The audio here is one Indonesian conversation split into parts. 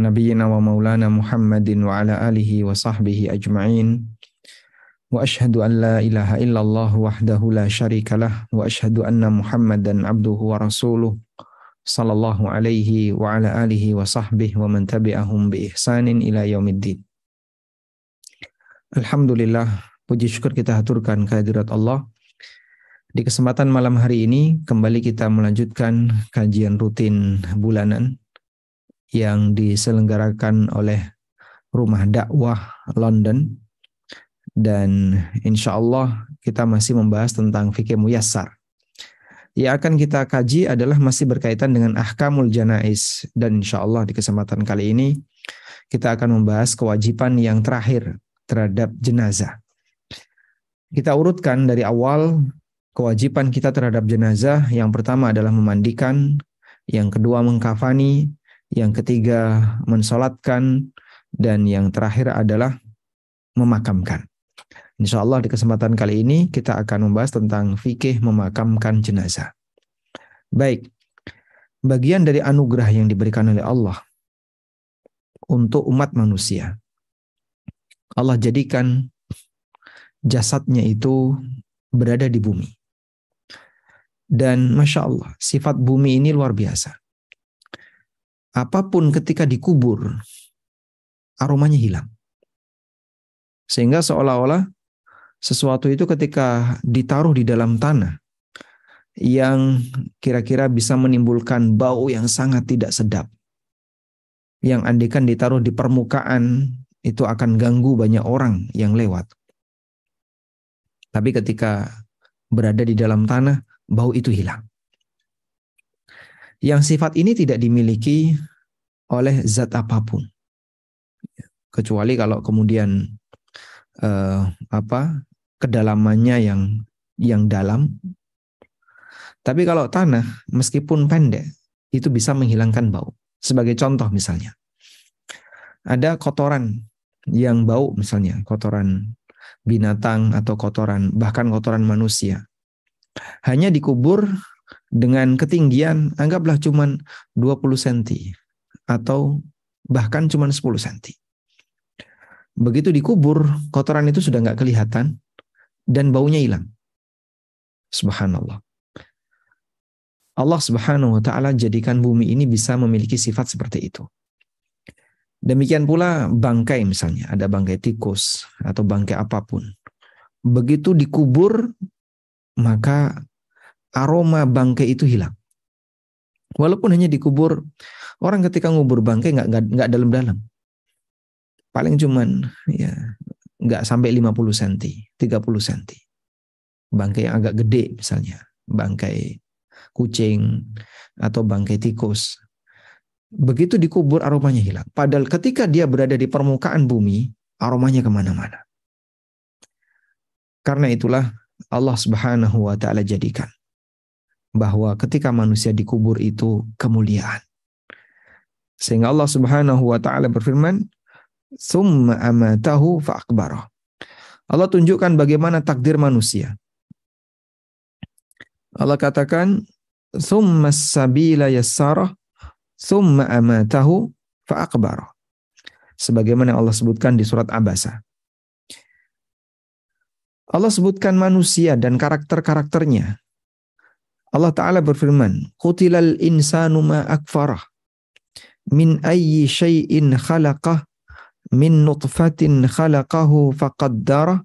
نبينا ومولانا محمد وعلى آله وصحبه أجمعين وأشهد أن لا إله إلا الله وحده لا شريك له وأشهد أن محمدا عبده ورسوله صلى الله عليه وعلى آله وصحبه ومن تبعهم بإحسان إلى يوم الدين الحمد لله puji syukur kita haturkan kehadirat Allah di kesempatan malam hari ini kembali kita melanjutkan kajian rutin bulanan yang diselenggarakan oleh Rumah Dakwah London dan insya Allah kita masih membahas tentang fikih muyassar. Yang akan kita kaji adalah masih berkaitan dengan ahkamul janais dan insya Allah di kesempatan kali ini kita akan membahas kewajiban yang terakhir terhadap jenazah. Kita urutkan dari awal kewajiban kita terhadap jenazah. Yang pertama adalah memandikan, yang kedua mengkafani, yang ketiga mensolatkan, dan yang terakhir adalah memakamkan. Insya Allah di kesempatan kali ini kita akan membahas tentang fikih memakamkan jenazah. Baik, bagian dari anugerah yang diberikan oleh Allah untuk umat manusia. Allah jadikan jasadnya itu berada di bumi. Dan Masya Allah, sifat bumi ini luar biasa apa pun ketika dikubur, aromanya hilang. Sehingga seolah-olah sesuatu itu ketika ditaruh di dalam tanah yang kira-kira bisa menimbulkan bau yang sangat tidak sedap. Yang andikan ditaruh di permukaan itu akan ganggu banyak orang yang lewat. Tapi ketika berada di dalam tanah, bau itu hilang. Yang sifat ini tidak dimiliki oleh zat apa pun. Kecuali kalau kemudian eh, apa kedalamannya yang yang dalam. Tapi kalau tanah meskipun pendek itu bisa menghilangkan bau. Sebagai contoh misalnya. Ada kotoran yang bau misalnya, kotoran binatang atau kotoran bahkan kotoran manusia. Hanya dikubur dengan ketinggian anggaplah cuma 20 cm atau bahkan cuma 10 cm. Begitu dikubur, kotoran itu sudah nggak kelihatan dan baunya hilang. Subhanallah. Allah Subhanahu wa taala jadikan bumi ini bisa memiliki sifat seperti itu. Demikian pula bangkai misalnya, ada bangkai tikus atau bangkai apa pun. Begitu dikubur, maka aroma bangkai itu hilang. Walaupun hanya dikubur, orang ketika ngubur bangkai nggak nggak dalam-dalam. Paling cuman ya nggak sampai 50 cm, 30 cm. Bangkai yang agak gede misalnya, bangkai kucing atau bangkai tikus. Begitu dikubur aromanya hilang. Padahal ketika dia berada di permukaan bumi, aromanya ke mana-mana. Karena itulah Allah Subhanahu wa taala jadikan bahwa ketika manusia dikubur itu kemuliaan. Sehingga Allah Subhanahu wa taala berfirman, "Tsumma amatahu fa'akbarah." Allah tunjukkan bagaimana takdir manusia. Allah katakan, "Tsumma sabila yassarah, tsumma amatahu fa'akbarah." Sebagaimana Allah sebutkan di surat Abasa. Allah sebutkan manusia dan karakter-karakternya Allah Ta'ala berfirman, Qutilal insanu ma akfarah. Min ayyi syai'in khalaqah. Min nutfatin khalaqahu faqaddarah.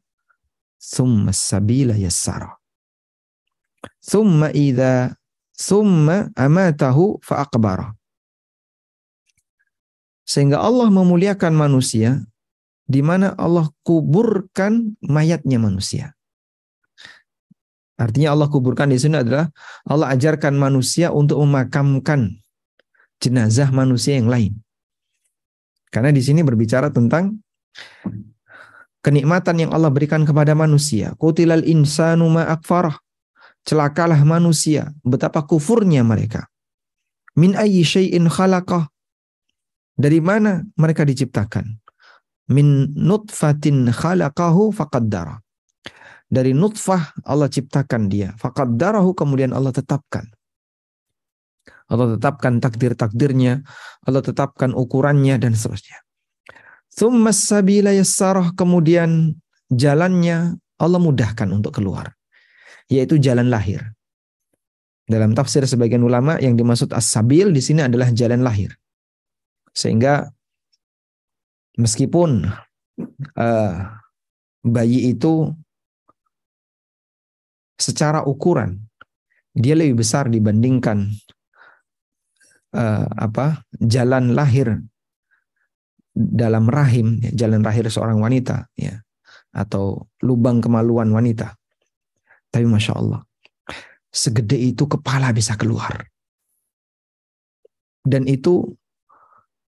Thumma sabila yassarah. Thumma idha Thumma amatahu fa'akbarah. Sehingga Allah memuliakan manusia di mana Allah kuburkan mayatnya manusia. Artinya Allah kuburkan di sini adalah Allah ajarkan manusia untuk memakamkan jenazah manusia yang lain. Karena di sini berbicara tentang kenikmatan yang Allah berikan kepada manusia. Kutilal insanu ma'akfarah. Celakalah manusia, betapa kufurnya mereka. Min ayyi syai'in khalaqah. Dari mana mereka diciptakan? Min nutfatin khalaqahu faqaddara dari nutfah Allah ciptakan dia. Faqaddarahu kemudian Allah tetapkan. Allah tetapkan takdir-takdirnya, Allah tetapkan ukurannya dan seterusnya. Tsummas sabila yassarah kemudian jalannya Allah mudahkan untuk keluar, yaitu jalan lahir. Dalam tafsir sebagian ulama yang dimaksud as-sabil di sini adalah jalan lahir. Sehingga meskipun uh, bayi itu secara ukuran dia lebih besar dibandingkan uh, apa jalan lahir dalam rahim jalan lahir seorang wanita ya atau lubang kemaluan wanita. Tapi masya Allah segede itu kepala bisa keluar. Dan itu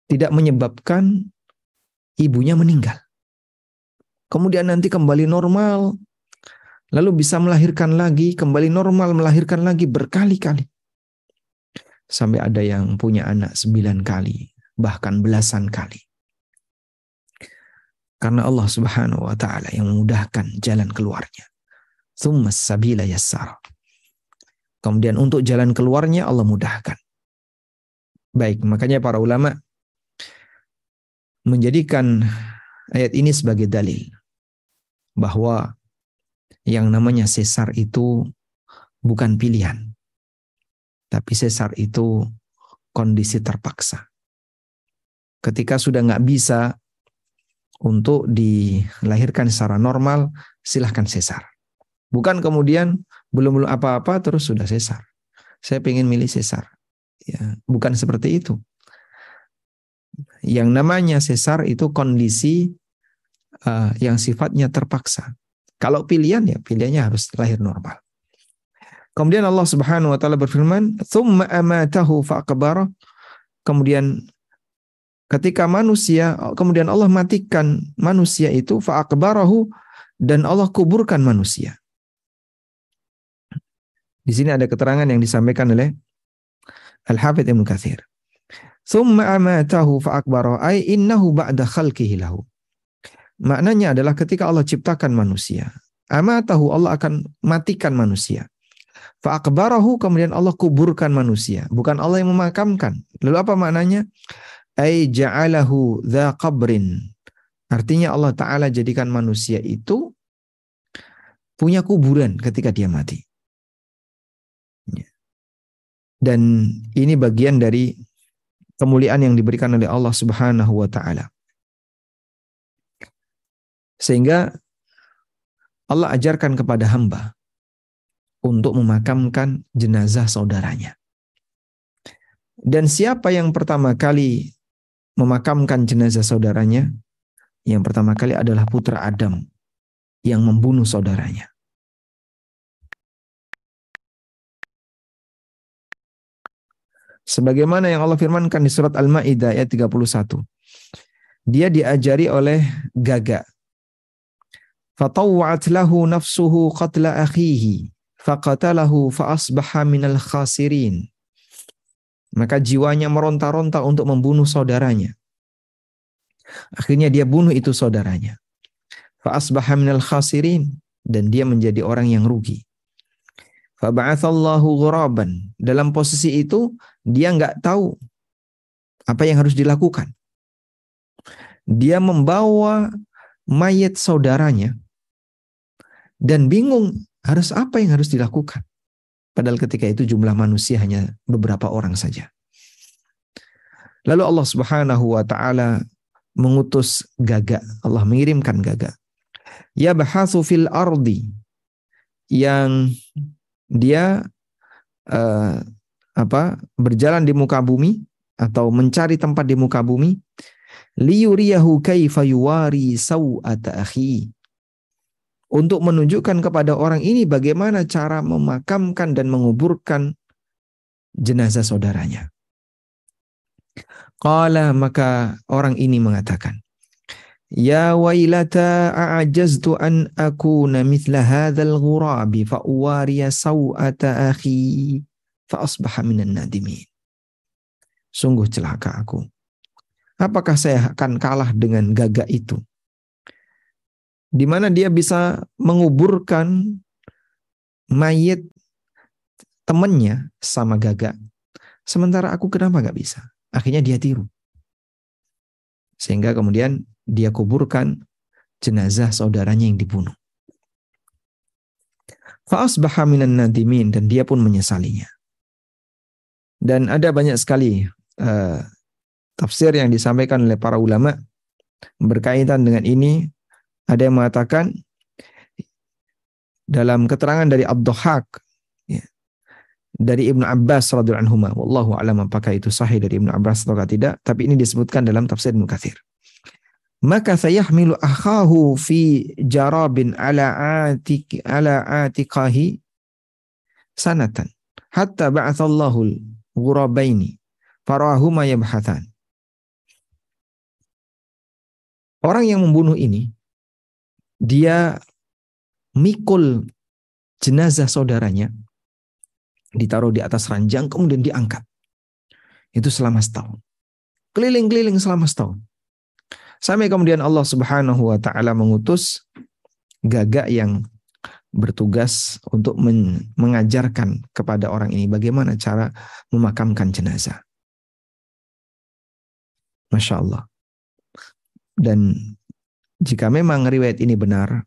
tidak menyebabkan ibunya meninggal. Kemudian nanti kembali normal lalu bisa melahirkan lagi kembali normal melahirkan lagi berkali-kali sampai ada yang punya anak sembilan kali, bahkan belasan kali. Karena Allah Subhanahu wa taala yang memudahkan jalan keluarnya. Tsummas sabila yassar. Kemudian untuk jalan keluarnya Allah mudahkan. Baik, makanya para ulama menjadikan ayat ini sebagai dalil bahwa yang namanya sesar itu bukan pilihan. Tapi sesar itu kondisi terpaksa. Ketika sudah nggak bisa untuk dilahirkan secara normal, silahkan sesar. Bukan kemudian belum belum apa-apa terus sudah sesar. Saya ingin milih sesar. Ya, bukan seperti itu. Yang namanya sesar itu kondisi uh, yang sifatnya terpaksa. Kalau pilihan ya pilihannya harus lahir normal. Kemudian Allah Subhanahu wa taala berfirman, "Tsumma amatahu faqbara." Kemudian ketika manusia kemudian Allah matikan manusia itu faqbarahu dan Allah kuburkan manusia. Di sini ada keterangan yang disampaikan oleh Al-Hafidz Ibnu Katsir. Tsumma amatahu faqbara ay innahu ba'da khalqihi lahu. Maknanya adalah ketika Allah ciptakan manusia, amatahu Allah akan matikan manusia. Fa'akbarahu kemudian Allah kuburkan manusia. Bukan Allah yang memakamkan. Lalu apa maknanya? Ay ja'alahu dha qabrin. Artinya Allah Ta'ala jadikan manusia itu punya kuburan ketika dia mati. Ya. Dan ini bagian dari kemuliaan yang diberikan oleh Allah Subhanahu wa taala. Sehingga Allah ajarkan kepada hamba untuk memakamkan jenazah saudaranya. Dan siapa yang pertama kali memakamkan jenazah saudaranya? Yang pertama kali adalah putra Adam yang membunuh saudaranya. Sebagaimana yang Allah firmankan di surat Al-Maidah ayat 31. Dia diajari oleh gagak. Fatawwa'at lahu nafsuhu qatla akhihi faqatalahu fa'asbaha minal khasirin. Maka jiwanya meronta-ronta untuk membunuh saudaranya. Akhirnya dia bunuh itu saudaranya. Fa'asbaha minal khasirin. Dan dia menjadi orang yang rugi. Faba'athallahu ghuraban. Dalam posisi itu, dia nggak tahu apa yang harus dilakukan. Dia membawa mayat saudaranya dan bingung harus apa yang harus dilakukan? Padahal ketika itu jumlah manusia hanya beberapa orang saja. Lalu Allah Subhanahu wa taala mengutus gagak. Allah mengirimkan gagak. Ya bahasu fil ardi yang dia uh, apa berjalan di muka bumi atau mencari tempat di muka bumi liyuriyahu kaifa yuwari sawata akhi untuk menunjukkan kepada orang ini bagaimana cara memakamkan dan menguburkan jenazah saudaranya. Qala maka orang ini mengatakan, Ya wailata a'ajaztu an akuna mithla hadzal ghurabi fa uwariya sawata akhi fa asbaha minan nadimin. Sungguh celaka aku. Apakah saya akan kalah dengan gagak itu? Di mana dia bisa menguburkan mayit temannya sama gagak Sementara aku kenapa nggak bisa? Akhirnya dia tiru. Sehingga kemudian dia kuburkan jenazah saudaranya yang dibunuh. Fa'asbaha minan nadimin dan dia pun menyesalinya. Dan ada banyak sekali uh, tafsir yang disampaikan oleh para ulama berkaitan dengan ini. Ada yang mengatakan dalam keterangan dari Abduhak ya, dari Ibnu Abbas radhiyallahu anhu wallahu alam apakah itu sahih dari Ibnu Abbas atau tidak tapi ini disebutkan dalam tafsir Ibnu Katsir. Maka sayahmilu akhahu fi jarabin ala atik ala atiqahi sanatan hatta ba'athallahu al-ghurabaini farahuma yabhathan. Orang yang membunuh ini dia mikul jenazah saudaranya ditaruh di atas ranjang kemudian diangkat. Itu selama setahun. Keliling-keliling selama setahun. Sampai kemudian Allah Subhanahu wa taala mengutus gagak yang bertugas untuk men mengajarkan kepada orang ini bagaimana cara memakamkan jenazah. Masya Allah. Dan jika memang riwayat ini benar,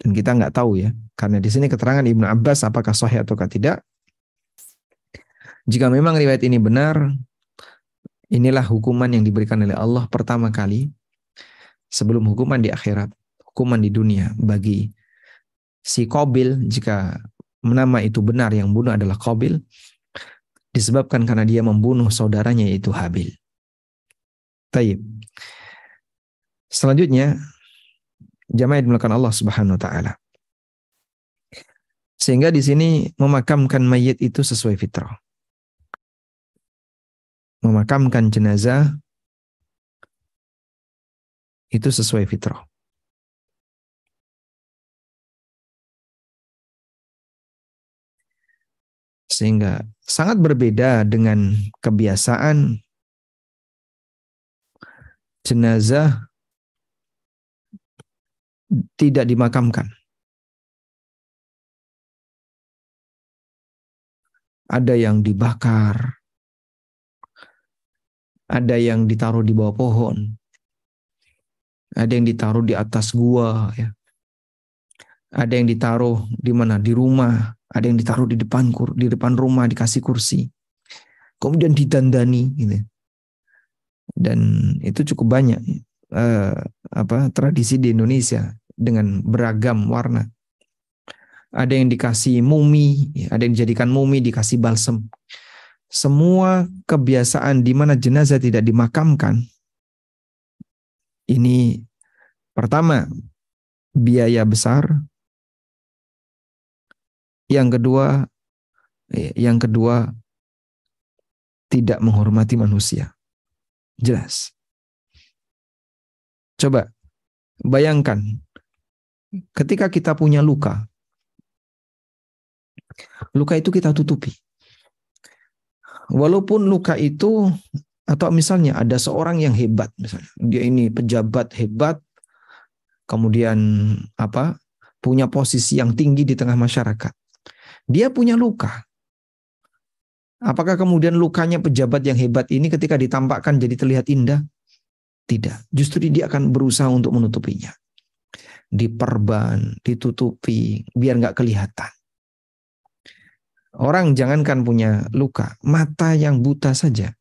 dan kita nggak tahu ya, karena di sini keterangan Ibnu Abbas apakah sahih atau tidak. Jika memang riwayat ini benar, inilah hukuman yang diberikan oleh Allah pertama kali sebelum hukuman di akhirat, hukuman di dunia bagi si Qabil jika nama itu benar yang bunuh adalah Qabil disebabkan karena dia membunuh saudaranya yaitu Habil. Taib. Selanjutnya jamaah dimulakan Allah Subhanahu wa taala. Sehingga di sini memakamkan mayit itu sesuai fitrah. Memakamkan jenazah itu sesuai fitrah. Sehingga sangat berbeda dengan kebiasaan jenazah tidak dimakamkan. Ada yang dibakar, ada yang ditaruh di bawah pohon, ada yang ditaruh di atas gua, ya. ada yang ditaruh di mana di rumah, ada yang ditaruh di depan kur, di depan rumah dikasih kursi, kemudian didandani, gitu. Dan itu cukup banyak uh, apa tradisi di Indonesia dengan beragam warna. Ada yang dikasih mumi, ada yang dijadikan mumi dikasih balsem. Semua kebiasaan di mana jenazah tidak dimakamkan ini pertama biaya besar. Yang kedua yang kedua tidak menghormati manusia. Jelas. Coba bayangkan ketika kita punya luka, luka itu kita tutupi. Walaupun luka itu atau misalnya ada seorang yang hebat misalnya dia ini pejabat hebat kemudian apa punya posisi yang tinggi di tengah masyarakat dia punya luka apakah kemudian lukanya pejabat yang hebat ini ketika ditampakkan jadi terlihat indah tidak, justru dia akan berusaha untuk menutupinya. Diperban, ditutupi, biar nggak kelihatan. Orang jangankan punya luka, mata yang buta saja.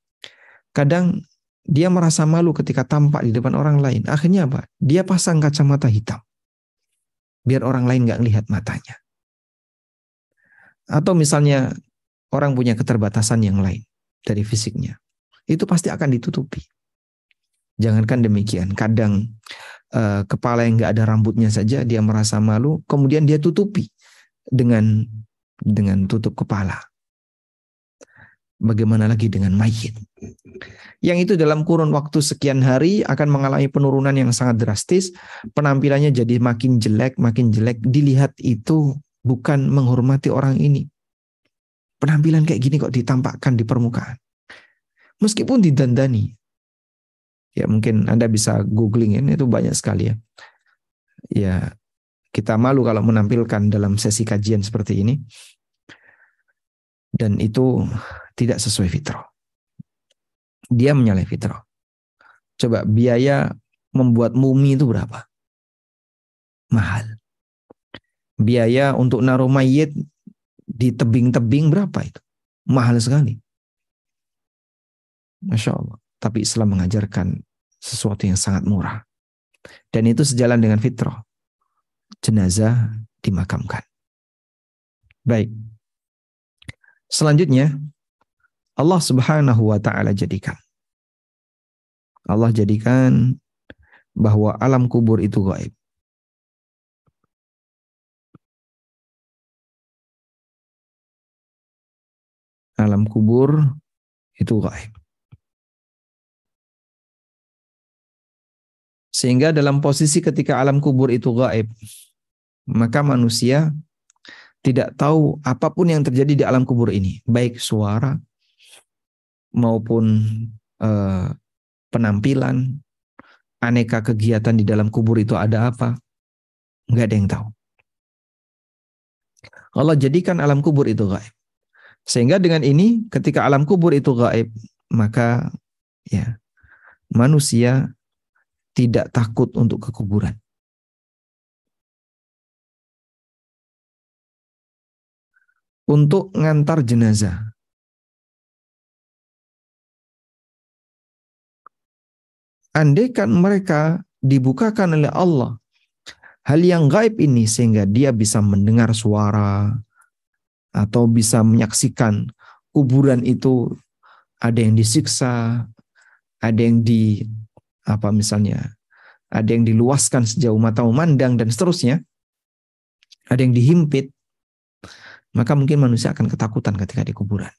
Kadang dia merasa malu ketika tampak di depan orang lain. Akhirnya apa? Dia pasang kacamata hitam. Biar orang lain nggak lihat matanya. Atau misalnya orang punya keterbatasan yang lain dari fisiknya. Itu pasti akan ditutupi. Jangankan demikian, kadang uh, kepala yang nggak ada rambutnya saja dia merasa malu, kemudian dia tutupi dengan dengan tutup kepala. Bagaimana lagi dengan mayit? Yang itu dalam kurun waktu sekian hari akan mengalami penurunan yang sangat drastis, penampilannya jadi makin jelek, makin jelek. Dilihat itu bukan menghormati orang ini. Penampilan kayak gini kok ditampakkan di permukaan. Meskipun didandani, ya mungkin Anda bisa googling ini itu banyak sekali ya. Ya, kita malu kalau menampilkan dalam sesi kajian seperti ini. Dan itu tidak sesuai fitrah. Dia menyalahi fitrah. Coba biaya membuat mumi itu berapa? Mahal. Biaya untuk naruh mayit di tebing-tebing berapa itu? Mahal sekali. Masya Allah. Tapi Islam mengajarkan sesuatu yang sangat murah. Dan itu sejalan dengan fitrah. Jenazah dimakamkan. Baik. Selanjutnya, Allah Subhanahu wa taala jadikan Allah jadikan bahwa alam kubur itu gaib. Alam kubur itu gaib. Sehingga dalam posisi ketika alam kubur itu gaib, maka manusia tidak tahu apa pun yang terjadi di alam kubur ini, baik suara maupun eh, penampilan, aneka kegiatan di dalam kubur itu ada apa, nggak ada yang tahu. Allah jadikan alam kubur itu gaib. Sehingga dengan ini ketika alam kubur itu gaib, maka ya manusia tidak takut untuk kekuburan. Untuk ngantar jenazah. Andaikan mereka dibukakan oleh Allah hal yang gaib ini sehingga dia bisa mendengar suara atau bisa menyaksikan kuburan itu ada yang disiksa, ada yang di apa misalnya ada yang diluaskan sejauh mata memandang dan seterusnya ada yang dihimpit maka mungkin manusia akan ketakutan ketika di kuburan.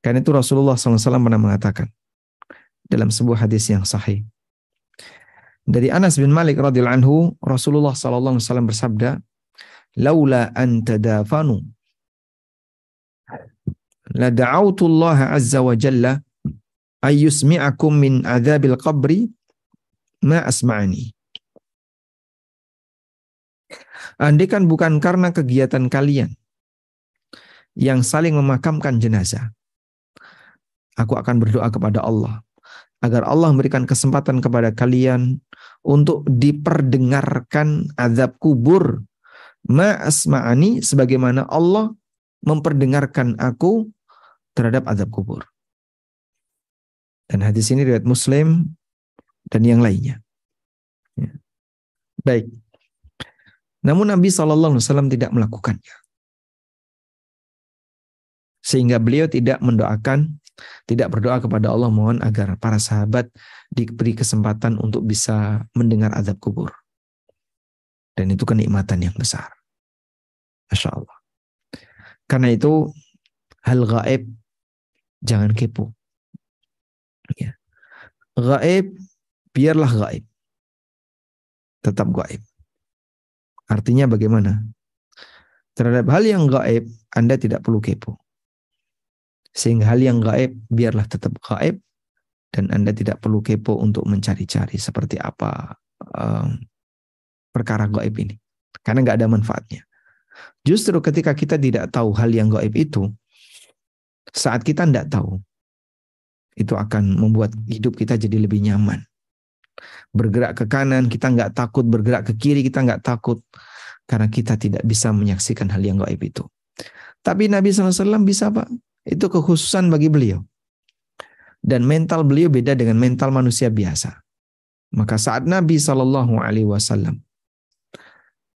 Karena itu Rasulullah SAW pernah mengatakan dalam sebuah hadis yang sahih. Dari Anas bin Malik radhiyallahu anhu Rasulullah SAW bersabda laula an tadafanu la da'autu Allah azza wa jalla ayyusmi'akum min adzabil qabri ma asma'ani. Andaikan bukan karena kegiatan kalian yang saling memakamkan jenazah, aku akan berdoa kepada Allah agar Allah memberikan kesempatan kepada kalian untuk diperdengarkan azab kubur ma asma'ani sebagaimana Allah memperdengarkan aku terhadap azab kubur. Dan hadis ini riwayat Muslim dan yang lainnya. Ya. Baik. Namun Nabi SAW tidak melakukannya. Sehingga beliau tidak mendoakan, tidak berdoa kepada Allah mohon agar para sahabat diberi kesempatan untuk bisa mendengar azab kubur. Dan itu kenikmatan yang besar. Masya Allah. Karena itu hal gaib jangan kepo. Ya. Gaib, biarlah gaib. Tetap gaib. Artinya bagaimana? Terhadap hal yang gaib, Anda tidak perlu kepo. Sehingga hal yang gaib, biarlah tetap gaib. Dan Anda tidak perlu kepo untuk mencari-cari seperti apa um, perkara gaib ini. Karena nggak ada manfaatnya. Justru ketika kita tidak tahu hal yang gaib itu, saat kita tidak tahu, itu akan membuat hidup kita jadi lebih nyaman. Bergerak ke kanan, kita nggak takut. Bergerak ke kiri, kita nggak takut. Karena kita tidak bisa menyaksikan hal yang gaib itu. Tapi Nabi SAW bisa Pak. Itu kekhususan bagi beliau. Dan mental beliau beda dengan mental manusia biasa. Maka saat Nabi Shallallahu Alaihi Wasallam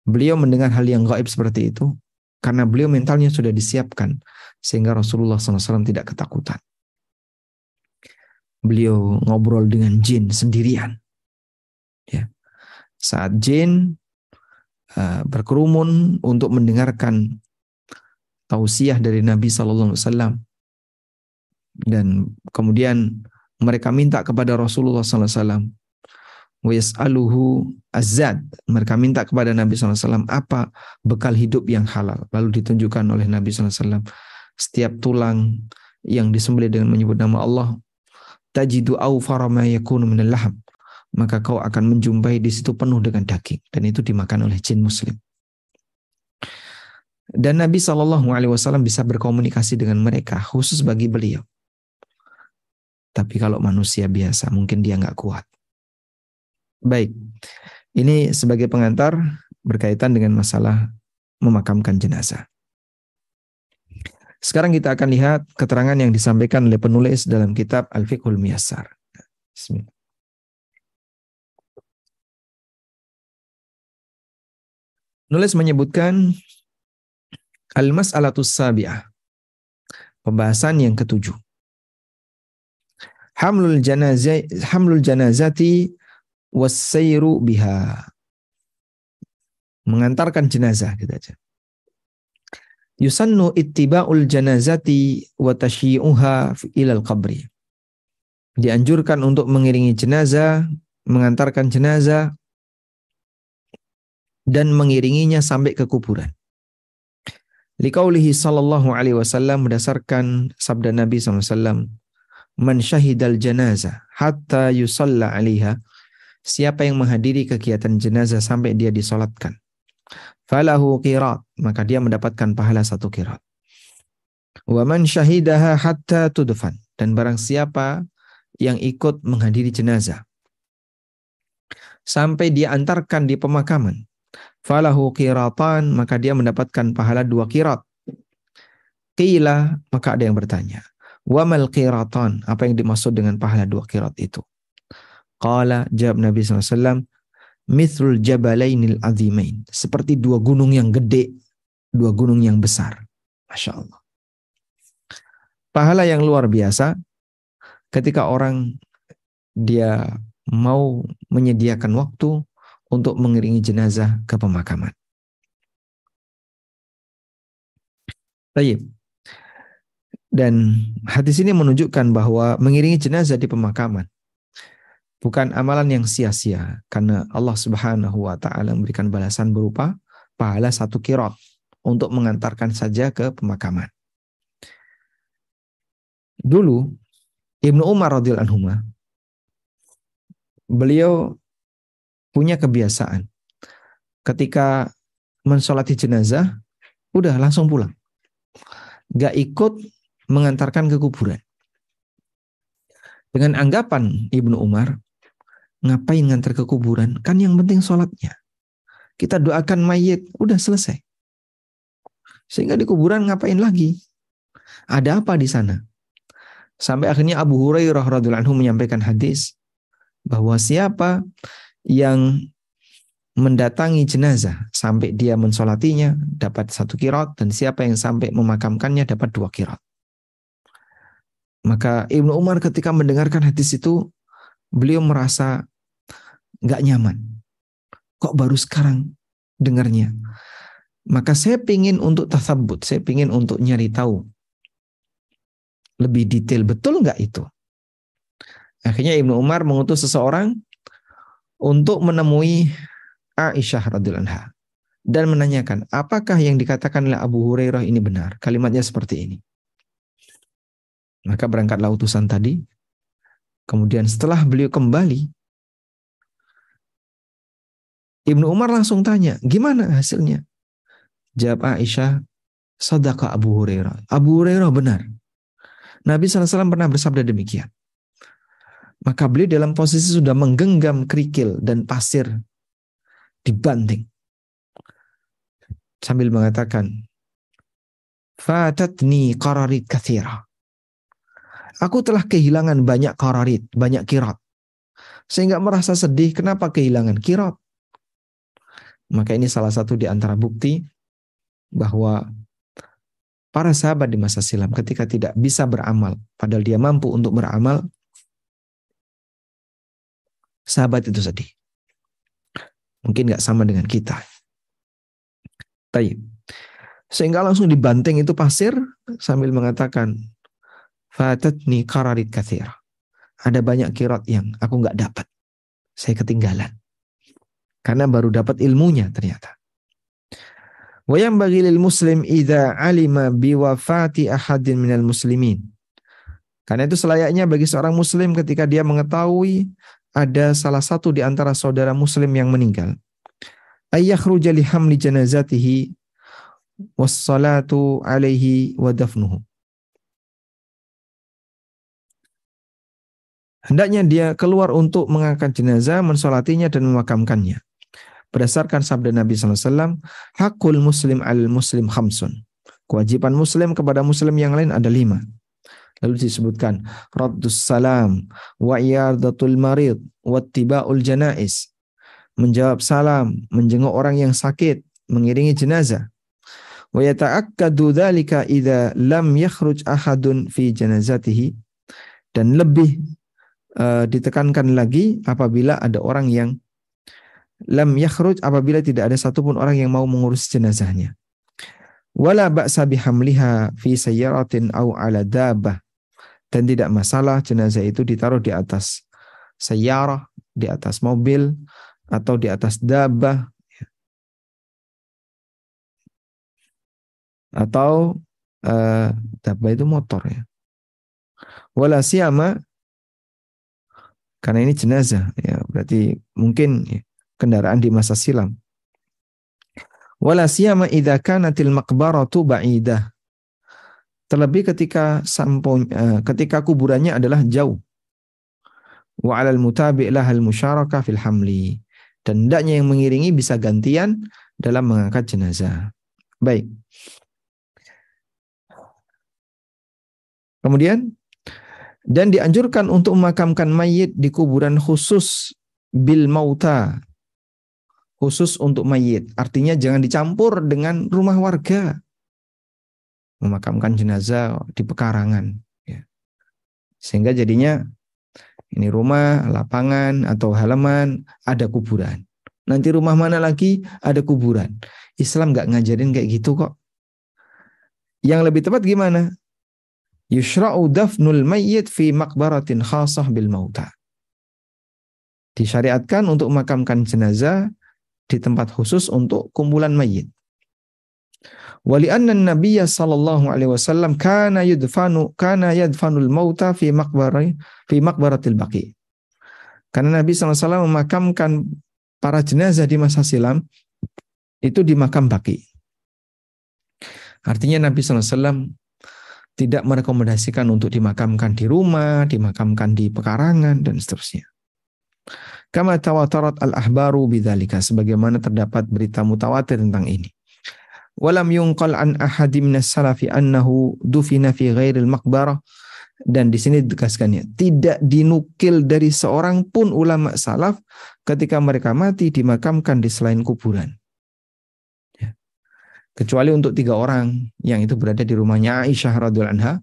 beliau mendengar hal yang gaib seperti itu, karena beliau mentalnya sudah disiapkan sehingga Rasulullah SAW tidak ketakutan beliau ngobrol dengan jin sendirian. Ya. Saat jin uh, berkerumun untuk mendengarkan tausiah dari Nabi Sallallahu Alaihi Wasallam dan kemudian mereka minta kepada Rasulullah Sallallahu Alaihi Wasallam azad. Mereka minta kepada Nabi SAW apa bekal hidup yang halal. Lalu ditunjukkan oleh Nabi SAW setiap tulang yang disembelih dengan menyebut nama Allah tajidu awfara ma yakunu minal laham maka kau akan menjumpai di situ penuh dengan daging dan itu dimakan oleh jin muslim Dan Nabi Shallallahu Alaihi Wasallam bisa berkomunikasi dengan mereka khusus bagi beliau. Tapi kalau manusia biasa mungkin dia nggak kuat. Baik, ini sebagai pengantar berkaitan dengan masalah memakamkan jenazah. Sekarang kita akan lihat keterangan yang disampaikan oleh penulis dalam kitab Al-Fiqhul Miyassar. Bismillah. Nulis menyebutkan Al-Mas'alatus Sabi'ah. Pembahasan yang ketujuh. Hamlul janazah hamlul janazati wasairu biha. Mengantarkan jenazah gitu aja. Yusannu ittiba'ul janazati wa tasyi'uha ilal qabri. Dianjurkan untuk mengiringi jenazah, mengantarkan jenazah dan mengiringinya sampai ke kuburan. Liqaulihi sallallahu alaihi wasallam berdasarkan sabda Nabi SAW, Man syahidal janazah hatta yusalla alaiha, siapa yang menghadiri kegiatan jenazah sampai dia disolatkan. Falahu qirat, maka dia mendapatkan pahala satu qirat. Wa man syahidaha hatta tudfan, dan barang siapa yang ikut menghadiri jenazah sampai dia antarkan di pemakaman falahu qiratan maka dia mendapatkan pahala dua kirat. Qila maka ada yang bertanya, wa mal qiratan? Apa yang dimaksud dengan pahala dua kirat itu? Qala jawab Nabi SAW, mithlul jabalainil azimain. Seperti dua gunung yang gede, dua gunung yang besar. Masya Allah. Pahala yang luar biasa ketika orang dia mau menyediakan waktu untuk mengiringi jenazah ke pemakaman. Baik. Dan hadis ini menunjukkan bahwa mengiringi jenazah di pemakaman bukan amalan yang sia-sia karena Allah Subhanahu wa taala memberikan balasan berupa pahala satu kirot untuk mengantarkan saja ke pemakaman. Dulu Ibnu Umar radhiyallahu anhu beliau punya kebiasaan. Ketika mensolati jenazah, udah langsung pulang. Gak ikut mengantarkan ke kuburan. Dengan anggapan Ibnu Umar, ngapain ngantar ke kuburan? Kan yang penting sholatnya. Kita doakan mayit, udah selesai. Sehingga di kuburan ngapain lagi? Ada apa di sana? Sampai akhirnya Abu Hurairah radhiallahu anhu menyampaikan hadis bahwa siapa yang mendatangi jenazah sampai dia mensolatinya dapat satu kirot dan siapa yang sampai memakamkannya dapat dua kirot. Maka Ibnu Umar ketika mendengarkan hadis itu beliau merasa nggak nyaman. Kok baru sekarang dengarnya? Maka saya pingin untuk tasabut, saya pingin untuk nyari tahu lebih detail betul nggak itu. Akhirnya Ibnu Umar mengutus seseorang untuk menemui Aisyah radhiyallahu anha dan menanyakan, apakah yang dikatakan oleh Abu Hurairah ini benar? Kalimatnya seperti ini. Maka berangkatlah utusan tadi. Kemudian setelah beliau kembali, Ibnu Umar langsung tanya, gimana hasilnya? Jawab Aisyah, sadaka Abu Hurairah. Abu Hurairah benar. Nabi SAW pernah bersabda demikian. Maka beliau dalam posisi sudah menggenggam kerikil dan pasir dibanting. Sambil mengatakan, Fatatni qararit kathira. Aku telah kehilangan banyak qararit, banyak kirat. Sehingga merasa sedih kenapa kehilangan kirat. Maka ini salah satu di antara bukti bahwa para sahabat di masa silam ketika tidak bisa beramal, padahal dia mampu untuk beramal, sahabat itu sedih. Mungkin nggak sama dengan kita. Taib. Sehingga langsung dibanting itu pasir sambil mengatakan, Fatatni kararit kathir. Ada banyak kirat yang aku nggak dapat. Saya ketinggalan. Karena baru dapat ilmunya ternyata. Wayam bagi lil muslim idza alima biwafati ahadin minal muslimin. Karena itu selayaknya bagi seorang muslim ketika dia mengetahui ada salah satu di antara saudara muslim yang meninggal. Ayakhruja li hamli janazatihi wassalatu alaihi wa dafnuhu. Hendaknya dia keluar untuk mengangkat jenazah, mensolatinya dan memakamkannya. Berdasarkan sabda Nabi SAW, hakul muslim al muslim khamsun. Kewajiban muslim kepada muslim yang lain ada lima. Lalu disebutkan, Raddus salam, wa iyadatul marid, wa tiba'ul janais. Menjawab salam, menjenguk orang yang sakit, mengiringi jenazah. Wa yata'akkadu dhalika idza lam yakhruj ahadun fi janazatihi. Dan lebih uh, ditekankan lagi apabila ada orang yang lam yakhruj apabila tidak ada satupun orang yang mau mengurus jenazahnya. Wala ba'sa bihamliha fi sayyaratin au ala dabah. Dan tidak masalah jenazah itu ditaruh di atas sayyarah, di atas mobil, atau di atas dabah. Atau uh, dabah itu motor ya. Wala siyama karena ini jenazah ya berarti mungkin ya, kendaraan di masa silam. Wala siyama idza kanatil maqbaratu ba'idah terlebih ketika sampun uh, ketika kuburannya adalah jauh. Wa 'alal mutabi' lahal musyarakah fil hamli. Dan hendaknya yang mengiringi bisa gantian dalam mengangkat jenazah. Baik. Kemudian dan dianjurkan untuk memakamkan mayit di kuburan khusus bil mauta khusus untuk mayit. Artinya jangan dicampur dengan rumah warga. Memakamkan jenazah di pekarangan ya. sehingga jadinya ini rumah lapangan atau halaman ada kuburan. Nanti rumah mana lagi? Ada kuburan. Islam nggak ngajarin kayak gitu kok. Yang lebih tepat gimana? Yushra'u dafnul mayyit fi maqbaratin khasah bil mauta. Disyariatkan untuk memakamkan jenazah di tempat khusus untuk kumpulan mayit. Wali anna Nabi sallallahu alaihi wasallam kana yudfanu kana yadfanul mauta fi maqbari fi maqbaratil baqi. Karena Nabi SAW memakamkan para jenazah di masa silam itu di makam baki. Artinya Nabi SAW tidak merekomendasikan untuk dimakamkan di rumah, dimakamkan di pekarangan dan seterusnya. Kama tawatarat al-ahbaru bidzalika sebagaimana terdapat berita mutawatir tentang ini. Walam yunqal an ahadi minas salafi annahu dufina fi ghairil maqbarah dan di sini ditegaskannya tidak dinukil dari seorang pun ulama salaf ketika mereka mati dimakamkan di selain kuburan kecuali untuk tiga orang yang itu berada di rumahnya Aisyah radhiyallahu anha,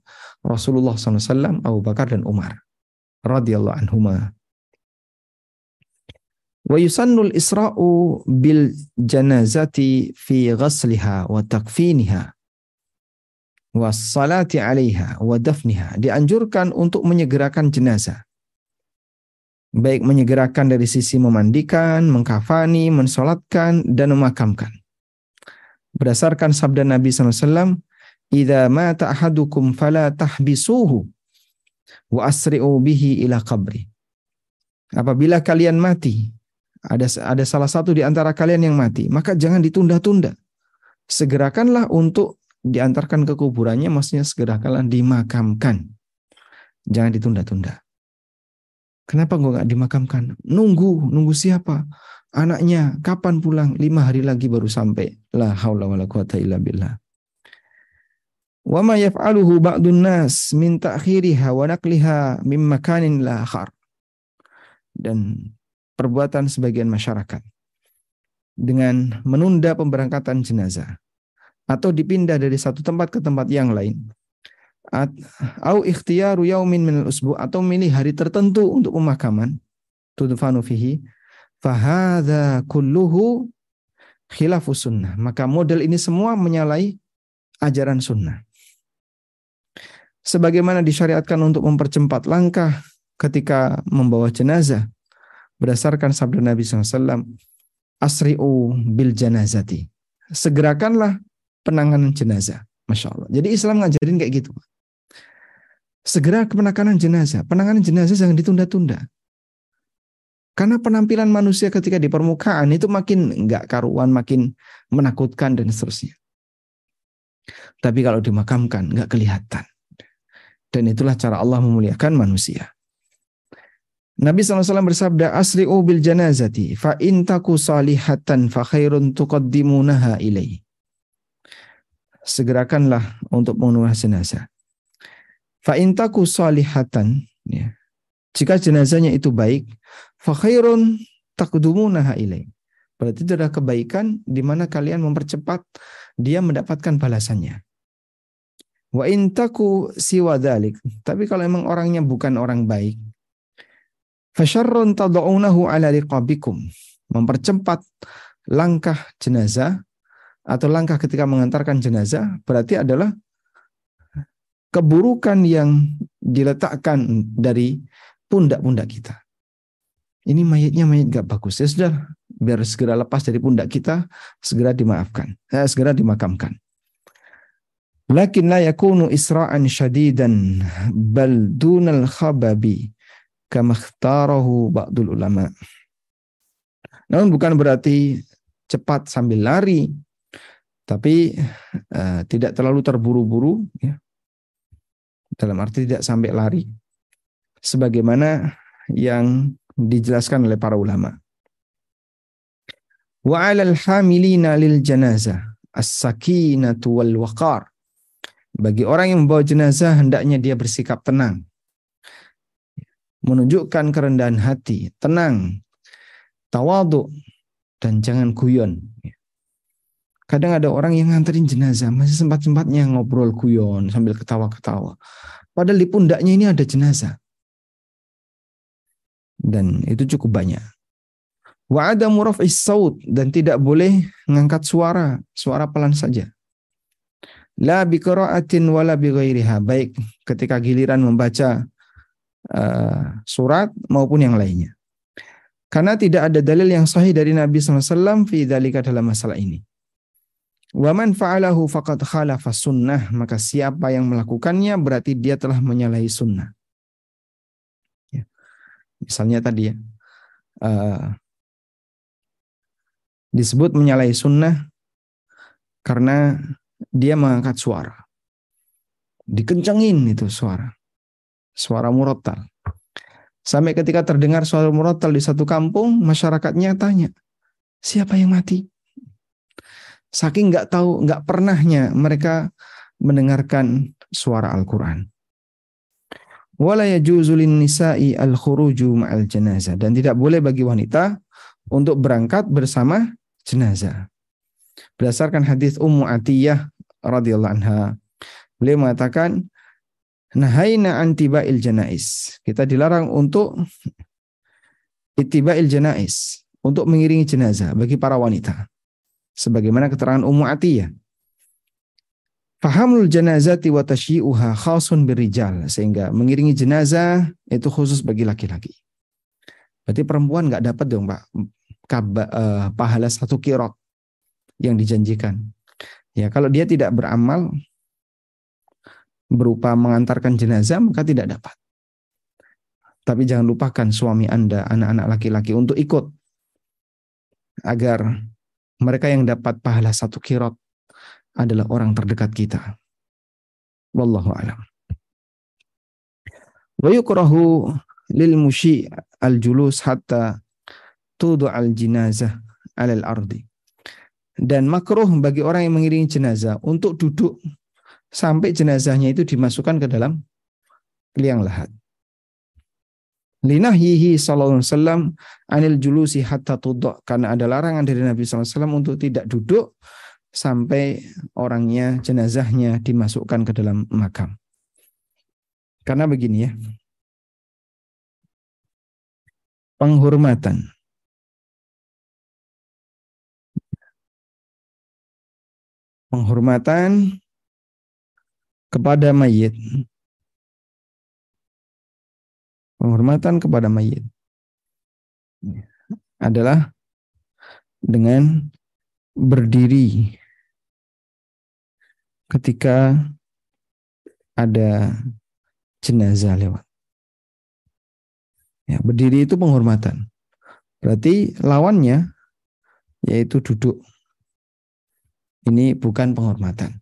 Rasulullah SAW, Abu Bakar dan Umar radhiyallahu anhuma. Wa yusannul isra'u bil janazati fi ghasliha wa takfiniha wa salati 'alaiha wa dafniha. Dianjurkan untuk menyegerakan jenazah. Baik menyegerakan dari sisi memandikan, mengkafani, mensolatkan, dan memakamkan berdasarkan sabda Nabi SAW, "Idza mata ahadukum fala tahbisuhu wa asri'u bihi ila qabri." Apabila kalian mati, ada ada salah satu di antara kalian yang mati, maka jangan ditunda-tunda. Segerakanlah untuk diantarkan ke kuburannya, maksudnya segerakanlah dimakamkan. Jangan ditunda-tunda. Kenapa gue nggak dimakamkan? Nunggu, nunggu siapa? Anaknya kapan pulang? Lima hari lagi baru sampai. La haula wala quwata illa billah. Wa ma yaf'aluhu ba'dun nas min ta'khiriha wa naqliha min makanin la akhar. Dan perbuatan sebagian masyarakat dengan menunda pemberangkatan jenazah atau dipindah dari satu tempat ke tempat yang lain atau ikhtiyaru yaumin min usbu atau milih hari tertentu untuk pemakaman tudfanu fihi Fahada kulluhu khilafus sunnah. Maka model ini semua menyalahi ajaran sunnah. Sebagaimana disyariatkan untuk mempercepat langkah ketika membawa jenazah. Berdasarkan sabda Nabi SAW, Asri'u bil janazati. Segerakanlah penanganan jenazah. Masya Allah. Jadi Islam ngajarin kayak gitu. Segera ke jenazah. Penanganan jenazah jangan ditunda-tunda. Karena penampilan manusia ketika di permukaan itu makin nggak karuan, makin menakutkan dan seterusnya. Tapi kalau dimakamkan nggak kelihatan. Dan itulah cara Allah memuliakan manusia. Nabi SAW bersabda, Asri'u bil janazati, fa intaku salihatan fa khairun tuqaddimunaha ilaih. Segerakanlah untuk mengenal jenazah. Fa intaku salihatan, ya. Jika jenazahnya itu baik, fa khairun taqdumunaha ilaih. Berarti itu adalah kebaikan di mana kalian mempercepat dia mendapatkan balasannya. Wa intaku siwa dalik. Tapi kalau memang orangnya bukan orang baik, Fasyarrun tad'unahu ala riqabikum. Mempercepat langkah jenazah atau langkah ketika mengantarkan jenazah berarti adalah keburukan yang diletakkan dari pundak-pundak kita. Ini mayatnya mayat gak bagus. Ya sudah, biar segera lepas dari pundak kita, segera dimaafkan, eh, segera dimakamkan. Lakin la yakunu isra'an syadidan bal dunal khababi kamakhtarahu ba'dul ulama. Namun bukan berarti cepat sambil lari, tapi uh, tidak terlalu terburu-buru, ya. dalam arti tidak sampai lari, sebagaimana yang dijelaskan oleh para ulama. Wa 'alal lil janazah as-sakinatu wal waqar. Bagi orang yang membawa jenazah hendaknya dia bersikap tenang, menunjukkan kerendahan hati, tenang, tawadu, dan jangan guyon. Kadang ada orang yang nganterin jenazah, masih sempat-sempatnya ngobrol guyon sambil ketawa-ketawa. Padahal di pundaknya ini ada jenazah. Dan itu cukup banyak. Wa ada muraf'is saut dan tidak boleh mengangkat suara, suara pelan saja. La biqira'atin wala bighairiha. Baik ketika giliran membaca uh, surat maupun yang lainnya. Karena tidak ada dalil yang sahih dari Nabi SAW fi dalika dalam masalah ini. Wa man fa'alahu faqad khalafa sunnah. Maka siapa yang melakukannya berarti dia telah menyalahi sunnah. Ya. Misalnya tadi ya. Uh, disebut menyalahi sunnah karena dia mengangkat suara. Dikencengin itu suara suara murotal. Sampai ketika terdengar suara murotal di satu kampung, masyarakatnya tanya, siapa yang mati? Saking nggak tahu, nggak pernahnya mereka mendengarkan suara Al-Quran. Nisa'i al-khuruju ma'al jenazah. Dan tidak boleh bagi wanita untuk berangkat bersama jenazah. Berdasarkan hadis Ummu Atiyah radhiyallahu anha, beliau mengatakan Nahaina antiba'il janais. Kita dilarang untuk itiba'il janais, untuk mengiringi jenazah bagi para wanita. Sebagaimana keterangan Ummu Atiyah. Fahamul janazati wa tasyi'uha khasun birijal. Sehingga mengiringi jenazah itu khusus bagi laki-laki. Berarti perempuan nggak dapat dong Pak Kaba, uh, pahala satu kirot yang dijanjikan. Ya kalau dia tidak beramal berupa mengantarkan jenazah maka tidak dapat. Tapi jangan lupakan suami Anda, anak-anak laki-laki untuk ikut agar mereka yang dapat pahala satu kirot adalah orang terdekat kita. Wallahu a'lam. Wa yukrahu lil mushi al julus hatta tudu al jinazah alal ardi. Dan makruh bagi orang yang mengiringi jenazah untuk duduk sampai jenazahnya itu dimasukkan ke dalam liang lahat. Linahyihi sallallahu alaihi wasallam anil julusi hatta tudok karena ada larangan dari Nabi SAW untuk tidak duduk sampai orangnya jenazahnya dimasukkan ke dalam makam. Karena begini ya. Penghormatan. Penghormatan kepada mayit. Penghormatan kepada mayit adalah dengan berdiri ketika ada jenazah lewat. Ya, berdiri itu penghormatan. Berarti lawannya yaitu duduk. Ini bukan penghormatan.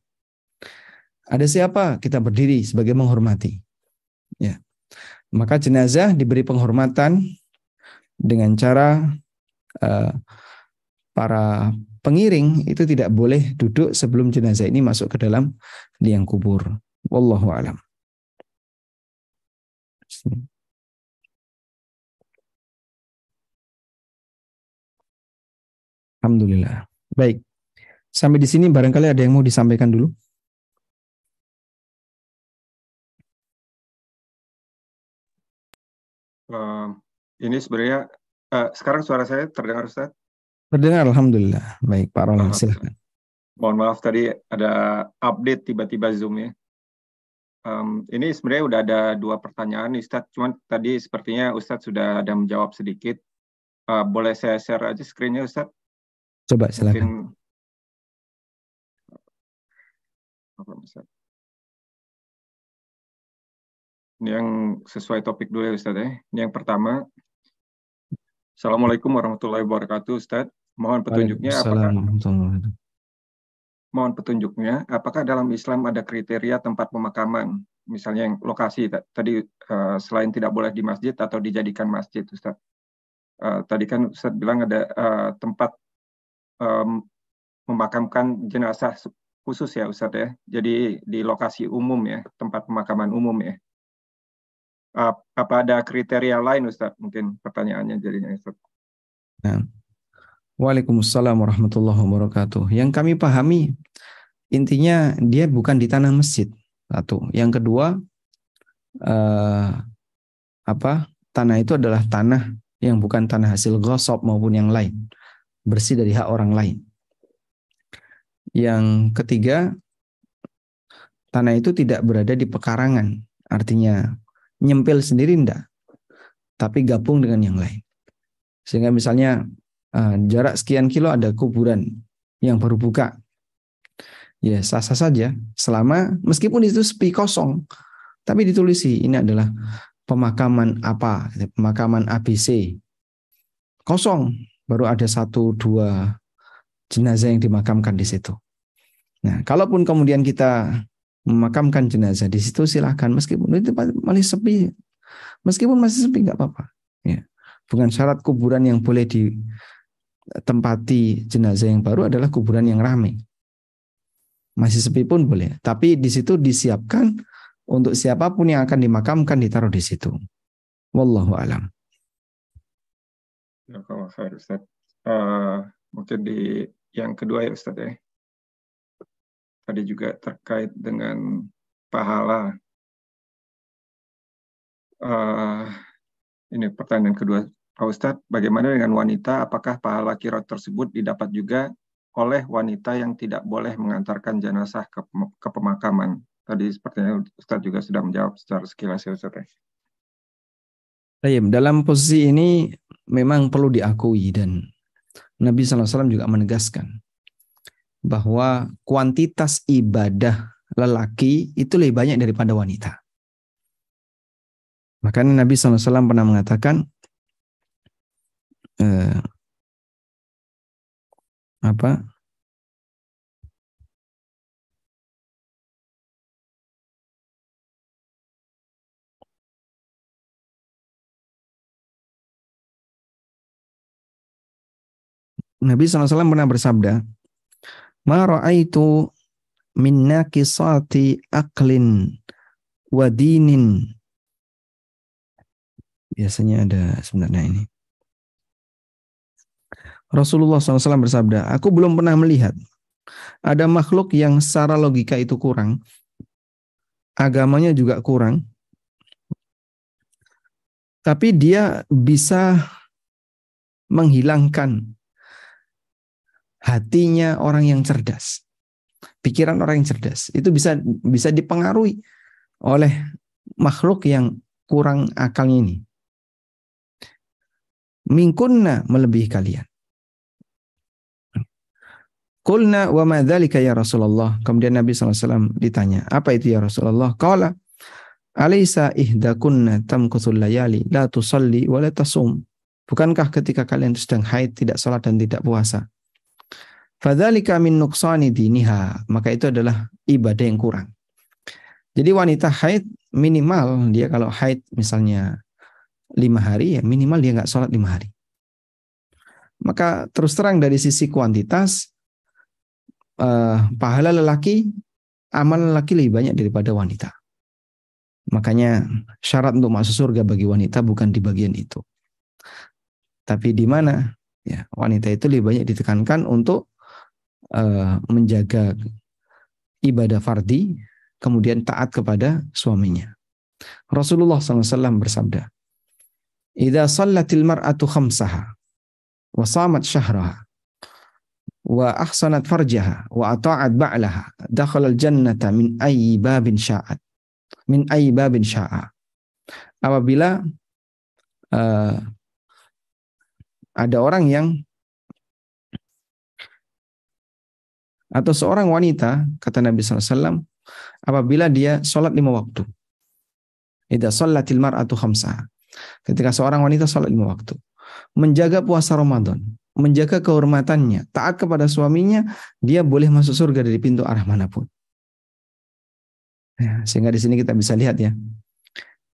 Ada siapa? Kita berdiri sebagai menghormati. Ya. Maka jenazah diberi penghormatan dengan cara uh, para pengiring itu tidak boleh duduk sebelum jenazah ini masuk ke dalam liang kubur. Wallahu alam. Alhamdulillah. Baik. Sampai di sini barangkali ada yang mau disampaikan dulu. Uh, ini sebenarnya uh, sekarang suara saya terdengar Ustaz? Terdengar Alhamdulillah. Baik Pak Roland, silahkan. Mohon maaf tadi ada update tiba-tiba Zoom ya. Um, ini sebenarnya udah ada dua pertanyaan Ustaz, cuman tadi sepertinya Ustaz sudah ada menjawab sedikit. Uh, boleh saya share aja screen-nya Ustaz? Coba silakan. Mungkin... yang sesuai topik dulu ya Ustaz ya. Ini yang pertama. Assalamualaikum warahmatullahi wabarakatuh Ustaz. Mohon petunjuknya apakah Mohon petunjuknya apakah dalam Islam ada kriteria tempat pemakaman? Misalnya yang lokasi tadi uh, selain tidak boleh di masjid atau dijadikan masjid Ustaz. Uh, tadi kan Ustaz bilang ada uh, tempat um, memakamkan jenazah khusus ya Ustaz ya. Jadi di lokasi umum ya, tempat pemakaman umum ya apa ada kriteria lain Ustaz? Mungkin pertanyaannya jadinya Ustaz. Nah. Waalaikumsalam warahmatullahi wabarakatuh. Yang kami pahami intinya dia bukan di tanah masjid. Satu. Yang kedua eh, apa? Tanah itu adalah tanah yang bukan tanah hasil gosok maupun yang lain. Bersih dari hak orang lain. Yang ketiga, tanah itu tidak berada di pekarangan. Artinya nyempil sendiri enggak, tapi gabung dengan yang lain. Sehingga misalnya uh, jarak sekian kilo ada kuburan yang baru buka. Ya sah-sah saja selama meskipun itu sepi kosong, tapi ditulisi ini adalah pemakaman apa, pemakaman ABC. Kosong, baru ada satu dua jenazah yang dimakamkan di situ. Nah, kalaupun kemudian kita memakamkan jenazah. Di situ silahkan meskipun itu masih sepi. Meskipun masih sepi nggak apa-apa. Ya. Bukan syarat kuburan yang boleh ditempati jenazah yang baru adalah kuburan yang ramai. Masih sepi pun boleh. Tapi di situ disiapkan untuk siapa pun yang akan dimakamkan ditaruh di situ. Wallahu alam. Uh, mungkin di yang kedua ya Ustaz ya tadi juga terkait dengan pahala. Uh, ini pertanyaan kedua, Pak Ustadz, bagaimana dengan wanita? Apakah pahala kirot tersebut didapat juga oleh wanita yang tidak boleh mengantarkan jenazah ke, ke pemakaman? Tadi sepertinya Ustadz juga sudah menjawab secara sekilas ya Ustadz. Ya, dalam posisi ini memang perlu diakui dan Nabi SAW juga menegaskan bahwa kuantitas ibadah lelaki itu lebih banyak daripada wanita. Makanya Nabi SAW pernah mengatakan eh, apa? Nabi SAW pernah bersabda, Ma ra'aitu min naqisati aklin wa. Biasanya ada sebenarnya ini. Rasulullah SAW bersabda, aku belum pernah melihat ada makhluk yang secara logika itu kurang, agamanya juga kurang, tapi dia bisa menghilangkan hatinya orang yang cerdas. Pikiran orang yang cerdas itu bisa bisa dipengaruhi oleh makhluk yang kurang akalnya ini. Mingkunna melebihi kalian. Kulna wa ma ya Rasulullah. Kemudian Nabi SAW ditanya, apa itu ya Rasulullah? Qala, Alaysa ihdakunna tamkuthul layali la tusalli wa la tasum. Bukankah ketika kalian sedang haid tidak salat dan tidak puasa? Fadzalika min nuqsani diniha, maka itu adalah ibadah yang kurang. Jadi wanita haid minimal dia kalau haid misalnya lima hari ya minimal dia nggak sholat lima hari. Maka terus terang dari sisi kuantitas eh, pahala lelaki amal lelaki lebih banyak daripada wanita. Makanya syarat untuk masuk surga bagi wanita bukan di bagian itu. Tapi di mana ya wanita itu lebih banyak ditekankan untuk uh, menjaga ibadah fardi kemudian taat kepada suaminya. Rasulullah SAW bersabda, "Idza sallatil mar'atu khamsaha wa samat syahraha wa ahsanat farjaha wa ata'at ba'laha dakhala al-jannata min ayyi babin sya'at." Min ayyi babin sya'a. Apabila uh, ada orang yang atau seorang wanita kata Nabi SAW apabila dia sholat lima waktu. Ida sholatil mar'atu khamsa. Ketika seorang wanita sholat lima waktu. Menjaga puasa Ramadan. Menjaga kehormatannya. Taat kepada suaminya. Dia boleh masuk surga dari pintu arah mana pun. Ya, sehingga di sini kita bisa lihat ya.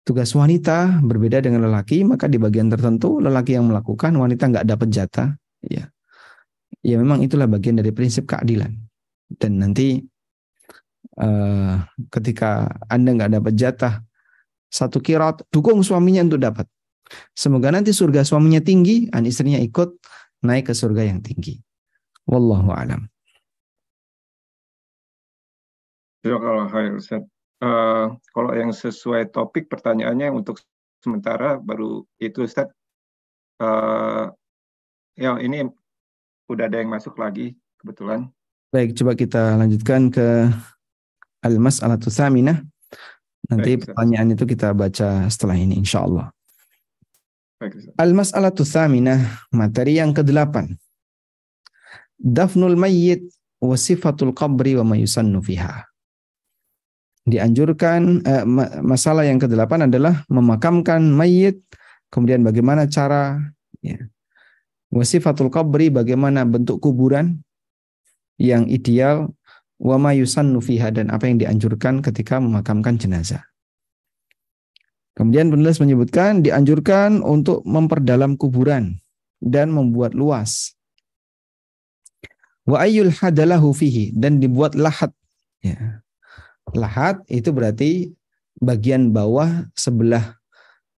Tugas wanita berbeda dengan lelaki. Maka di bagian tertentu lelaki yang melakukan. Wanita nggak dapat jatah. Ya. ya memang itulah bagian dari prinsip keadilan. Dan nanti uh, ketika Anda nggak dapat jatah satu kirat, dukung suaminya untuk dapat. Semoga nanti surga suaminya tinggi, dan istrinya ikut naik ke surga yang tinggi. Wallahu alam. Uh, kalau yang sesuai topik pertanyaannya untuk sementara baru itu Ustaz. Uh, ya ini udah ada yang masuk lagi kebetulan. Baik, coba kita lanjutkan ke al-mas'alatu tsaminah. Nanti Baik, pertanyaan itu kita baca setelah ini insya Allah. Al-mas'alatu tsaminah, materi yang ke-8. Dafnul mayyit wa sifatul qabri wa mayusannu fiha. Dianjurkan eh, masalah yang ke-8 adalah memakamkan mayit, kemudian bagaimana cara ya. Wasifatul qabri bagaimana bentuk kuburan yang ideal wa ma yusannu fiha dan apa yang dianjurkan ketika memakamkan jenazah. Kemudian penulis menyebutkan dianjurkan untuk memperdalam kuburan dan membuat luas. Wa ayyul hadalahu fihi dan dibuat lahat. Ya. Lahat itu berarti bagian bawah sebelah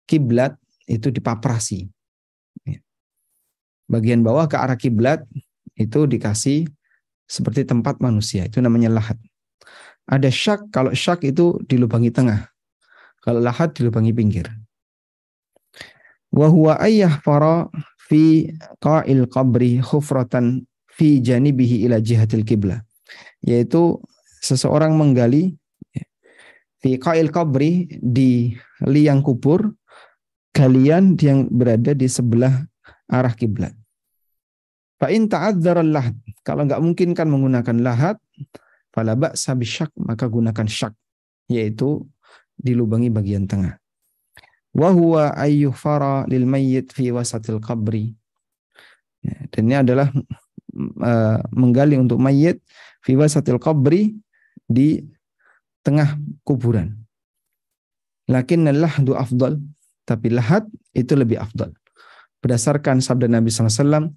kiblat itu dipaprasi. Ya. Bagian bawah ke arah kiblat itu dikasih seperti tempat manusia. Itu namanya lahat. Ada syak, kalau syak itu dilubangi tengah. Kalau lahat dilubangi pinggir. Wahuwa ayah fara fi qa'il qabri khufratan fi janibihi ila jihatil kiblah. Yaitu seseorang menggali fi qa'il qabri di liang kubur kalian yang berada di sebelah arah kiblat. Fa in ta'adzdzara lahat. Kalau nggak mungkin kan menggunakan lahat, fala ba'sa syak, maka gunakan syak, yaitu dilubangi bagian tengah. Wa huwa ayyuhfara lil mayyit fi wasatil qabri. Ya, dan ini adalah uh, menggali untuk mayit fi wasatil qabri di tengah kuburan. Lakin lahdu afdal, tapi lahat itu lebih afdal. Berdasarkan sabda Nabi SAW,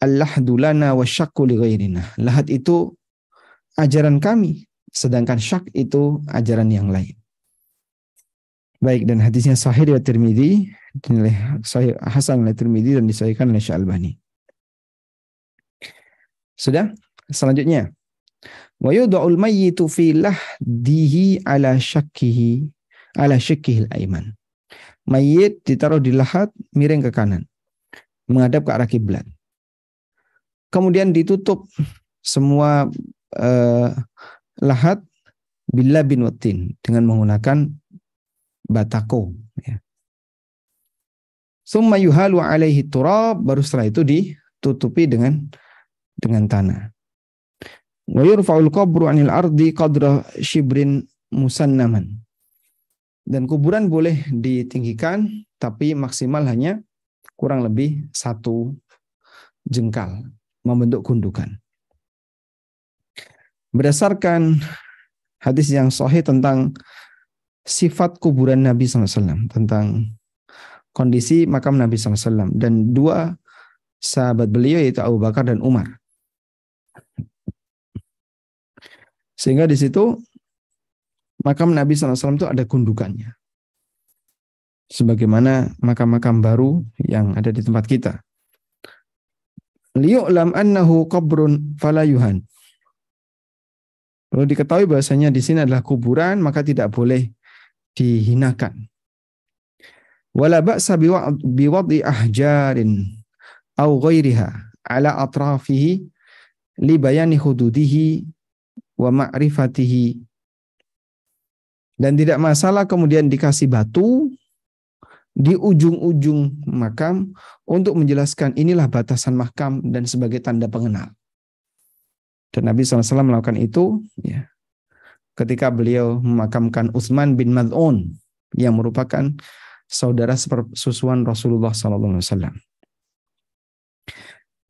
Allahdu lana wa syakku li ghairina. Lahat itu ajaran kami, sedangkan syak itu ajaran yang lain. Baik dan hadisnya sahih riwayat Tirmizi, dinilai sahih Hasan oleh Tirmizi dan disahihkan oleh Syalbani. Sudah? Selanjutnya. Wa yudha'ul mayyitu fi lahdihi ala syakkihi ala syakkihi al-aiman. Mayit ditaruh di lahat miring ke kanan menghadap ke arah kiblat kemudian ditutup semua uh, lahat bila bin watin dengan menggunakan batako ya. Summa yuhalu alaihi turab baru setelah itu ditutupi dengan dengan tanah. Wa yurfa'ul qabru 'anil ardi qadra shibrin musannaman. Dan kuburan boleh ditinggikan tapi maksimal hanya kurang lebih satu jengkal membentuk gundukan. Berdasarkan hadis yang sahih tentang sifat kuburan Nabi SAW, tentang kondisi makam Nabi SAW. Dan dua sahabat beliau yaitu Abu Bakar dan Umar. Sehingga di situ makam Nabi SAW itu ada gundukannya. Sebagaimana makam-makam baru yang ada di tempat kita. Liyu'lam annahu qabrun falayuhan. Perlu diketahui bahasanya di sini adalah kuburan, maka tidak boleh dihinakan. Wala ba'sa biwad'i ahjarin au ghairiha ala atrafihi li bayani hududihi wa ma'rifatihi. Dan tidak masalah kemudian dikasih batu di ujung-ujung makam untuk menjelaskan inilah batasan makam dan sebagai tanda pengenal. Dan Nabi SAW melakukan itu ya, ketika beliau memakamkan Utsman bin Mad'un yang merupakan saudara sepersusuan Rasulullah SAW.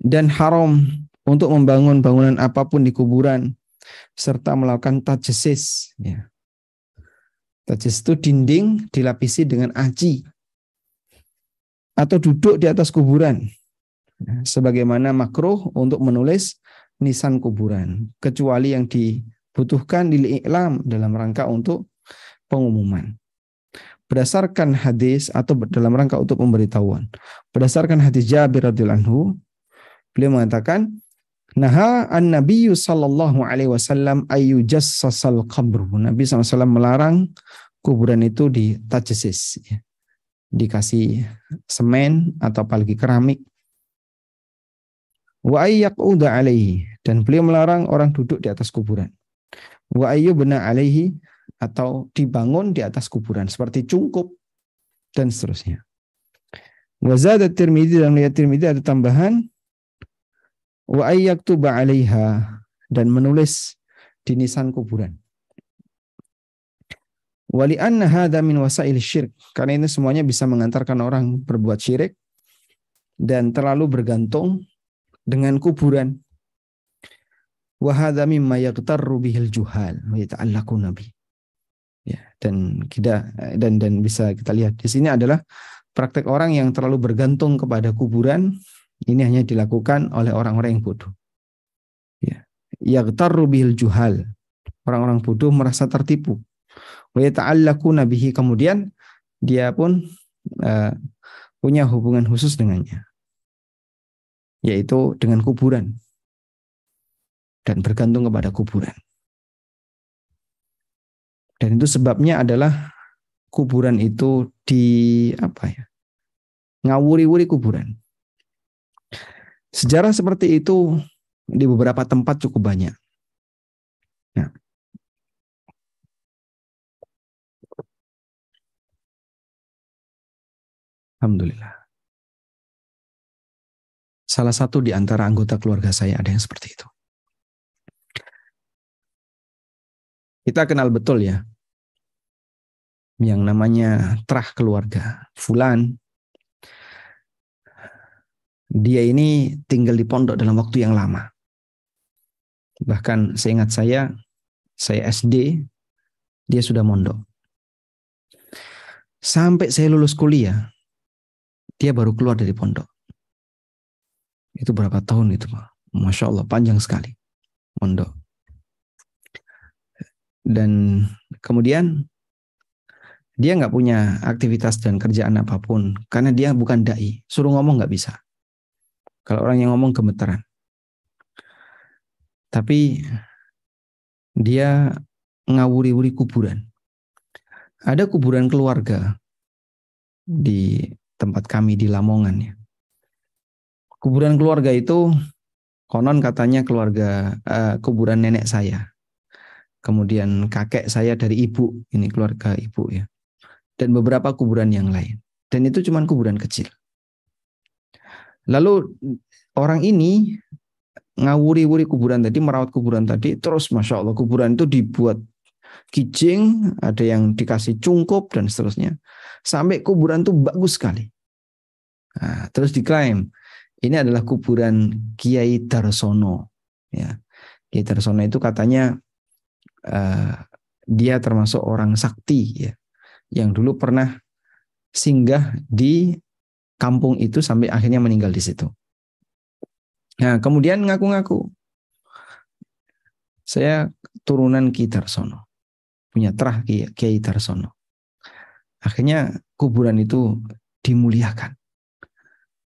Dan haram untuk membangun bangunan apa pun di kuburan serta melakukan tajsis. Ya. Tajsis itu dinding dilapisi dengan aci atau duduk di atas kuburan. Sebagaimana makruh untuk menulis nisan kuburan kecuali yang dibutuhkan di iklam dalam rangka untuk pengumuman. Berdasarkan hadis atau dalam rangka untuk pemberitahuan. Berdasarkan hadis Jabir radhiyallahu anhu, beliau mengatakan, Naha an Nabi sallallahu alaihi wasallam ayu jassasal qabr. Nabi SAW melarang kuburan itu ditajsis, ya. Dikasih semen atau apalagi keramik. Wa uda alaihi dan beliau melarang orang duduk di atas kuburan. Wa ayyubna alaihi atau dibangun di atas kuburan seperti cungkup dan seterusnya. Wa zada Tirmidzi dan lihat Tirmidzi ada tambahan wa ayyaktuba 'alaiha dan menulis di nisan kuburan. Wali anna hadha min wasail syirk. Karena ini semuanya bisa mengantarkan orang berbuat syirik dan terlalu bergantung dengan kuburan Wahada mimma yaghtarru bihil juhal wa yata'allaqu nabi. Ya, dan kita dan dan bisa kita lihat di sini adalah praktek orang yang terlalu bergantung kepada kuburan ini hanya dilakukan oleh orang-orang yang bodoh. Ya. Yaghtarru bihil juhal. Orang-orang bodoh merasa tertipu. Wa nabihi kemudian dia pun uh, punya hubungan khusus dengannya. Yaitu dengan kuburan dan bergantung kepada kuburan. Dan itu sebabnya adalah kuburan itu di apa ya? ngawuri-wuri kuburan. Sejarah seperti itu di beberapa tempat cukup banyak. Nah. Alhamdulillah. Salah satu di antara anggota keluarga saya ada yang seperti itu. Kita kenal betul ya. Yang namanya terah keluarga. Fulan. Dia ini tinggal di pondok dalam waktu yang lama. Bahkan seingat saya, saya SD, dia sudah mondok. Sampai saya lulus kuliah, dia baru keluar dari pondok. Itu berapa tahun itu, Pak? Masya Allah, panjang sekali. Mondok dan kemudian dia nggak punya aktivitas dan kerjaan apa pun karena dia bukan dai suruh ngomong nggak bisa kalau orang yang ngomong gemeteran tapi dia ngawuri-wuri kuburan ada kuburan keluarga di tempat kami di Lamongan ya kuburan keluarga itu konon katanya keluarga uh, kuburan nenek saya kemudian kakek saya dari ibu, ini keluarga ibu ya. Dan beberapa kuburan yang lain. Dan itu cuma kuburan kecil. Lalu orang ini ngawuri-wuri kuburan tadi, merawat kuburan tadi, terus Masya Allah kuburan itu dibuat kijing, ada yang dikasih cungkup dan seterusnya. Sampai kuburan itu bagus sekali. Nah, terus diklaim, ini adalah kuburan Kiai Darsono. Ya. Kiai Darsono itu katanya uh, dia termasuk orang sakti ya yang dulu pernah singgah di kampung itu sampai akhirnya meninggal di situ. Nah, kemudian ngaku-ngaku saya turunan Ki Tarsono. Punya terah Kiai Tarsono. Akhirnya kuburan itu dimuliakan.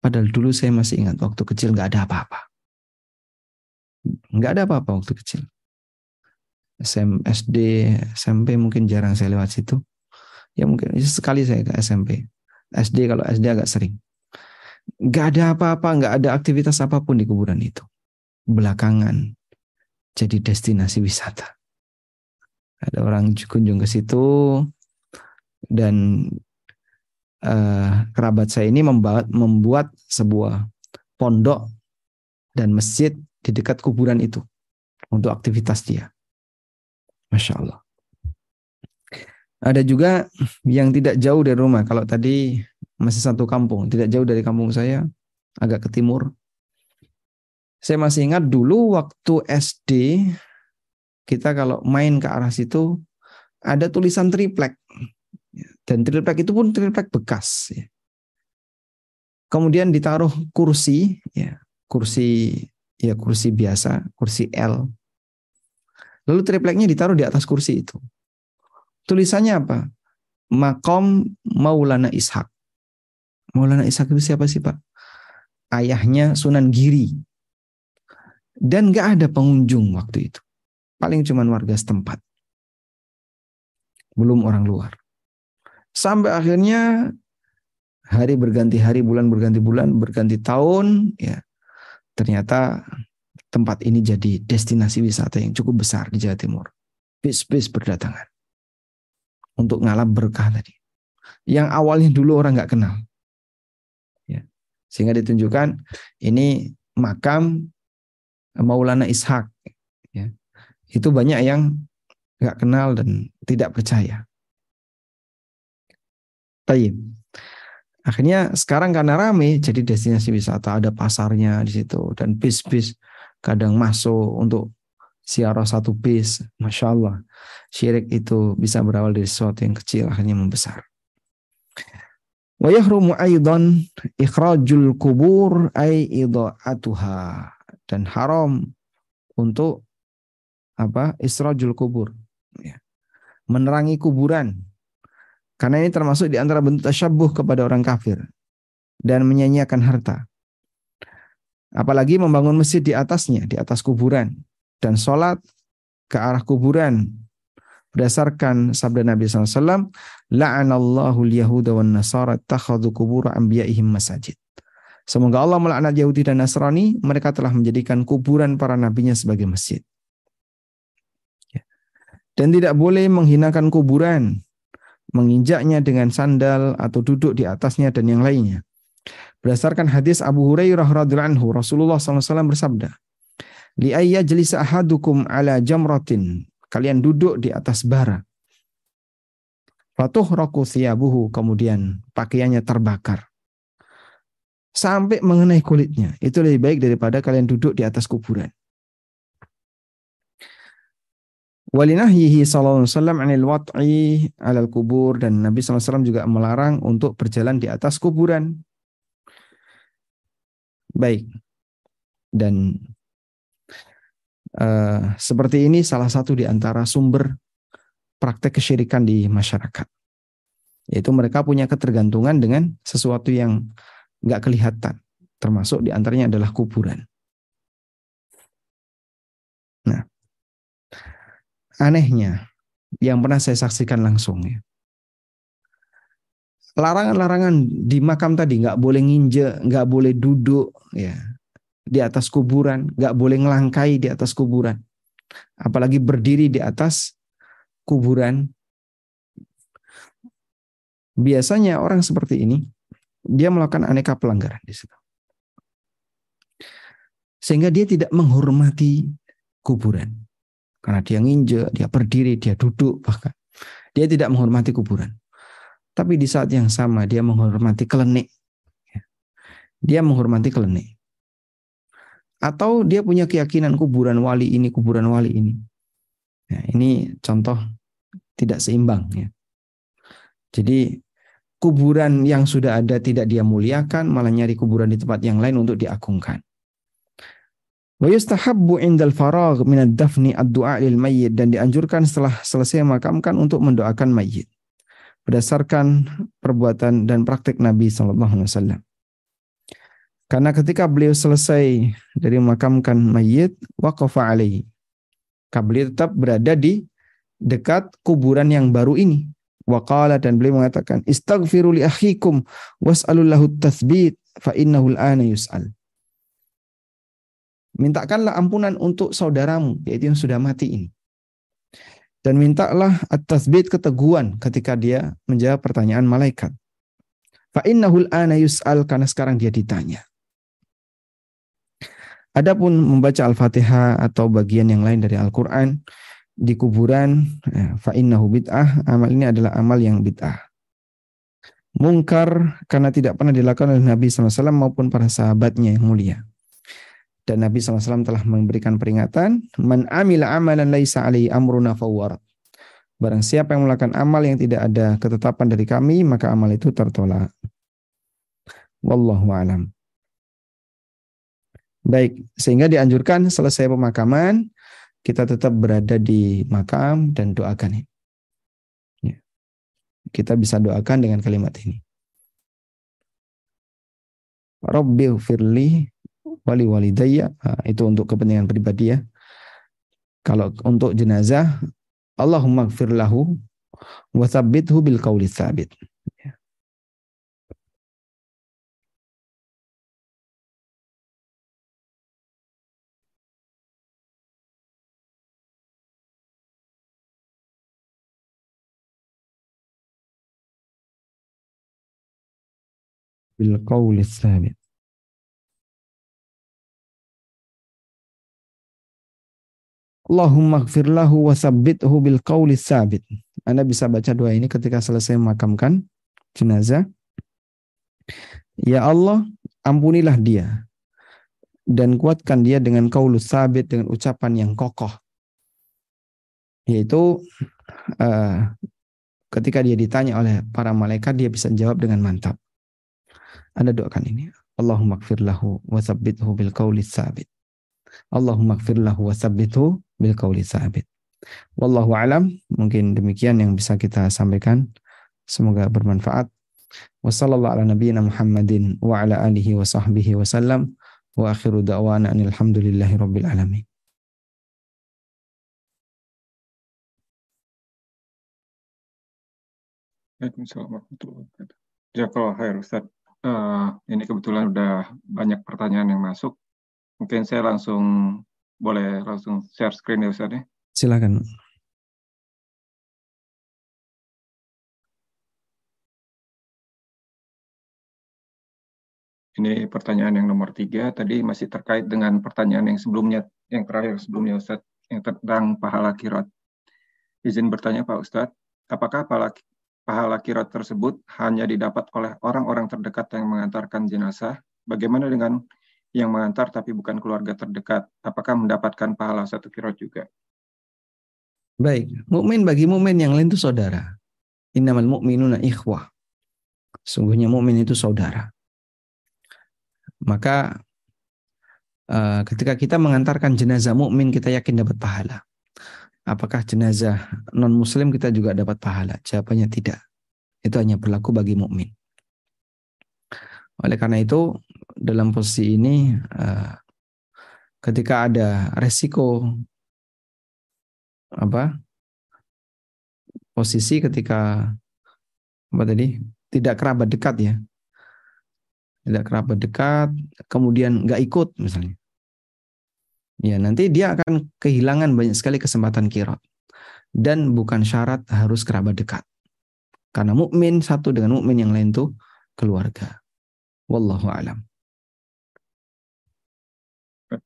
Padahal dulu saya masih ingat waktu kecil nggak ada apa-apa. Nggak ada apa-apa waktu kecil. SM, SD, SMP mungkin jarang saya lewat situ. Ya mungkin sekali saya ke SMP. SD kalau SD agak sering. Nggak ada apa-apa, nggak ada aktivitas apa pun di kuburan itu. Belakangan jadi destinasi wisata. Ada orang kunjung ke situ dan uh, kerabat saya ini membuat membuat sebuah pondok dan masjid di dekat kuburan itu untuk aktivitas dia. Masya Allah. Ada juga yang tidak jauh dari rumah. Kalau tadi masih satu kampung, tidak jauh dari kampung saya, agak ke timur. Saya masih ingat dulu waktu SD, kita kalau main ke arah situ, ada tulisan triplek. Dan triplek itu pun triplek bekas. Kemudian ditaruh kursi, ya kursi ya kursi biasa, kursi L Lalu tripleknya ditaruh di atas kursi itu. Tulisannya apa? Makom Maulana Ishak. Maulana Ishak itu siapa sih Pak? Ayahnya Sunan Giri. Dan gak ada pengunjung waktu itu. Paling cuman warga setempat. Belum orang luar. Sampai akhirnya hari berganti hari, bulan berganti bulan, berganti tahun, ya ternyata tempat ini jadi destinasi wisata yang cukup besar di Jawa Timur. Bis-bis berdatangan untuk ngalap berkah tadi. Yang awalnya dulu orang nggak kenal. Ya. Sehingga ditunjukkan ini makam Maulana Ishak. Ya. Itu banyak yang nggak kenal dan tidak percaya. Baik. Akhirnya sekarang karena rame jadi destinasi wisata ada pasarnya di situ dan bis-bis kadang masuk untuk siarah satu bis. Masya Allah. Syirik itu bisa berawal dari sesuatu yang kecil akhirnya membesar. Wa aidan ikhrajul kubur ay idha'atuha dan haram untuk apa? Israjul kubur. Ya. Menerangi kuburan. Karena ini termasuk di antara bentuk tasyabuh kepada orang kafir dan menyanyiakan harta. Apalagi membangun masjid di atasnya, di atas kuburan. Dan sholat ke arah kuburan. Berdasarkan sabda Nabi SAW, La'anallahu liyahuda wa nasara takhadu kubura anbiya'ihim masajid. Semoga Allah melaknat Yahudi dan Nasrani, mereka telah menjadikan kuburan para nabinya sebagai masjid. Ya. Dan tidak boleh menghinakan kuburan, menginjaknya dengan sandal atau duduk di atasnya dan yang lainnya. Berdasarkan hadis Abu Hurairah radhiyallahu anhu, Rasulullah SAW bersabda, "Li ayya jalisa ahadukum ala jamratin." Kalian duduk di atas bara. Fatuh roku thiyabuhu, kemudian pakaiannya terbakar. Sampai mengenai kulitnya. Itu lebih baik daripada kalian duduk di atas kuburan. Walinahyihi sallallahu alaihi wasallam anil wat'i alal kubur dan Nabi SAW juga melarang untuk berjalan di atas kuburan. Baik. Dan uh, seperti ini salah satu di antara sumber praktek kesyirikan di masyarakat. Yaitu mereka punya ketergantungan dengan sesuatu yang nggak kelihatan. Termasuk di antaranya adalah kuburan. Anehnya yang pernah saya saksikan langsung ya. Larangan-larangan di makam tadi nggak boleh nginjek, nggak boleh duduk ya di atas kuburan, nggak boleh ngelangkai di atas kuburan, apalagi berdiri di atas kuburan. Biasanya orang seperti ini dia melakukan aneka pelanggaran di situ, sehingga dia tidak menghormati kuburan karena dia nginjek, dia berdiri, dia duduk bahkan dia tidak menghormati kuburan. Tapi di saat yang sama dia menghormati kelenik. Ya. Dia menghormati kelenik. Atau dia punya keyakinan kuburan wali ini, kuburan wali ini. Ya, ini contoh tidak seimbang ya. Jadi kuburan yang sudah ada tidak dia muliakan, malah nyari kuburan di tempat yang lain untuk diagungkan. Wa indal faragh min ad-dafni ad-du'a lil mayyit dan dianjurkan setelah selesai makamkan untuk mendoakan mayit berdasarkan perbuatan dan praktik Nabi sallallahu alaihi wasallam. Karena ketika beliau selesai dari memakamkan mayit, waqafa alaihi. Beliau tetap berada di dekat kuburan yang baru ini. Waqala dan beliau mengatakan, Istaghfiru li akhikum was'alul lahu tathbit fa innahu al-ana yus'al. Mintakanlah ampunan untuk saudaramu, yaitu yang sudah mati ini. Dan mintalah at-tasbit keteguhan ketika dia menjawab pertanyaan malaikat. Fa innahul ana yus'al karena sekarang dia ditanya. Adapun membaca Al-Fatihah atau bagian yang lain dari Al-Qur'an di kuburan ya, fa innahu bid'ah, amal ini adalah amal yang bid'ah. Mungkar karena tidak pernah dilakukan oleh Nabi SAW maupun para sahabatnya yang mulia. Dan Nabi SAW telah memberikan peringatan, Man amila amalan laisa alaihi amruna fawwarat. Barang siapa yang melakukan amal yang tidak ada ketetapan dari kami, maka amal itu tertolak. Wallahu alam. Baik, sehingga dianjurkan selesai pemakaman, kita tetap berada di makam dan doakan. Ya. Kita bisa doakan dengan kalimat ini. Rabbi firli wali walidayya itu untuk kepentingan pribadi ya. Kalau untuk jenazah Allahumma gfir lahu wa tsabbithu bil qawli tsabit. Ya. bil tsabit. Allahumma gfir lahu wa sabbithu bil qawli sabit. Anda bisa baca doa ini ketika selesai memakamkan jenazah. Ya Allah, ampunilah dia dan kuatkan dia dengan kaulu sabit dengan ucapan yang kokoh. Yaitu uh, ketika dia ditanya oleh para malaikat dia bisa jawab dengan mantap. Anda doakan ini. Allahumma gfir lahu wa sabbithu bil qawli sabit. Allahumma gfir lahu wa sabbithu bil qawli sabit. Wallahu alam, mungkin demikian yang bisa kita sampaikan. Semoga bermanfaat. Wassallallahu ala nabiyyina Muhammadin wa ala alihi wa sahbihi wa sallam. Wa akhiru da'wana alhamdulillahi rabbil alamin. Waalaikumsalam warahmatullahi wabarakatuh. Jazakallah khair Ustaz. Uh, ini kebetulan udah banyak pertanyaan yang masuk. Mungkin saya langsung boleh langsung share screen ya Ustaz ya? Silakan. Ini pertanyaan yang nomor tiga, tadi masih terkait dengan pertanyaan yang sebelumnya, yang terakhir sebelumnya Ustaz, yang tentang pahala kirat. Izin bertanya Pak Ustadz, apakah pahala, pahala kirat tersebut hanya didapat oleh orang-orang terdekat yang mengantarkan jenazah? Bagaimana dengan yang mengantar tapi bukan keluarga terdekat, apakah mendapatkan pahala satu kirot juga? Baik, mukmin bagi mukmin yang lain itu saudara. Innamal mu'minuna ikhwah. Sungguhnya mukmin itu saudara. Maka uh, ketika kita mengantarkan jenazah mukmin kita yakin dapat pahala. Apakah jenazah non muslim kita juga dapat pahala? Jawabannya tidak. Itu hanya berlaku bagi mukmin. Oleh karena itu dalam posisi ini uh, ketika ada resiko apa posisi ketika apa tadi tidak kerabat dekat ya. Tidak kerabat dekat kemudian nggak ikut misalnya. Ya nanti dia akan kehilangan banyak sekali kesempatan kirot dan bukan syarat harus kerabat dekat. Karena mukmin satu dengan mukmin yang lain tuh keluarga. Wallahu alam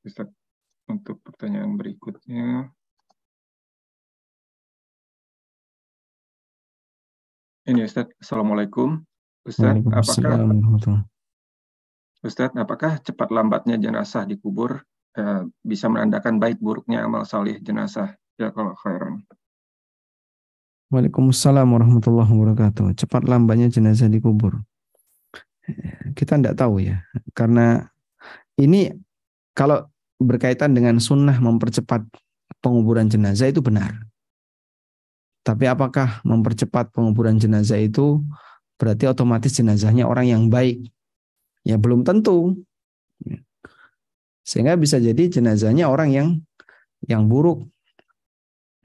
Ustaz. Untuk pertanyaan berikutnya. Ini Ustaz, Assalamualaikum. Ustaz, apakah Ustaz, apakah cepat lambatnya jenazah dikubur eh, bisa menandakan baik buruknya amal salih jenazah? Ya kalau khairan. Waalaikumsalam warahmatullahi wabarakatuh. Cepat lambatnya jenazah dikubur. Kita tidak tahu ya, karena ini kalau berkaitan dengan sunnah mempercepat penguburan jenazah itu benar. Tapi apakah mempercepat penguburan jenazah itu berarti otomatis jenazahnya orang yang baik? Ya belum tentu. Sehingga bisa jadi jenazahnya orang yang yang buruk.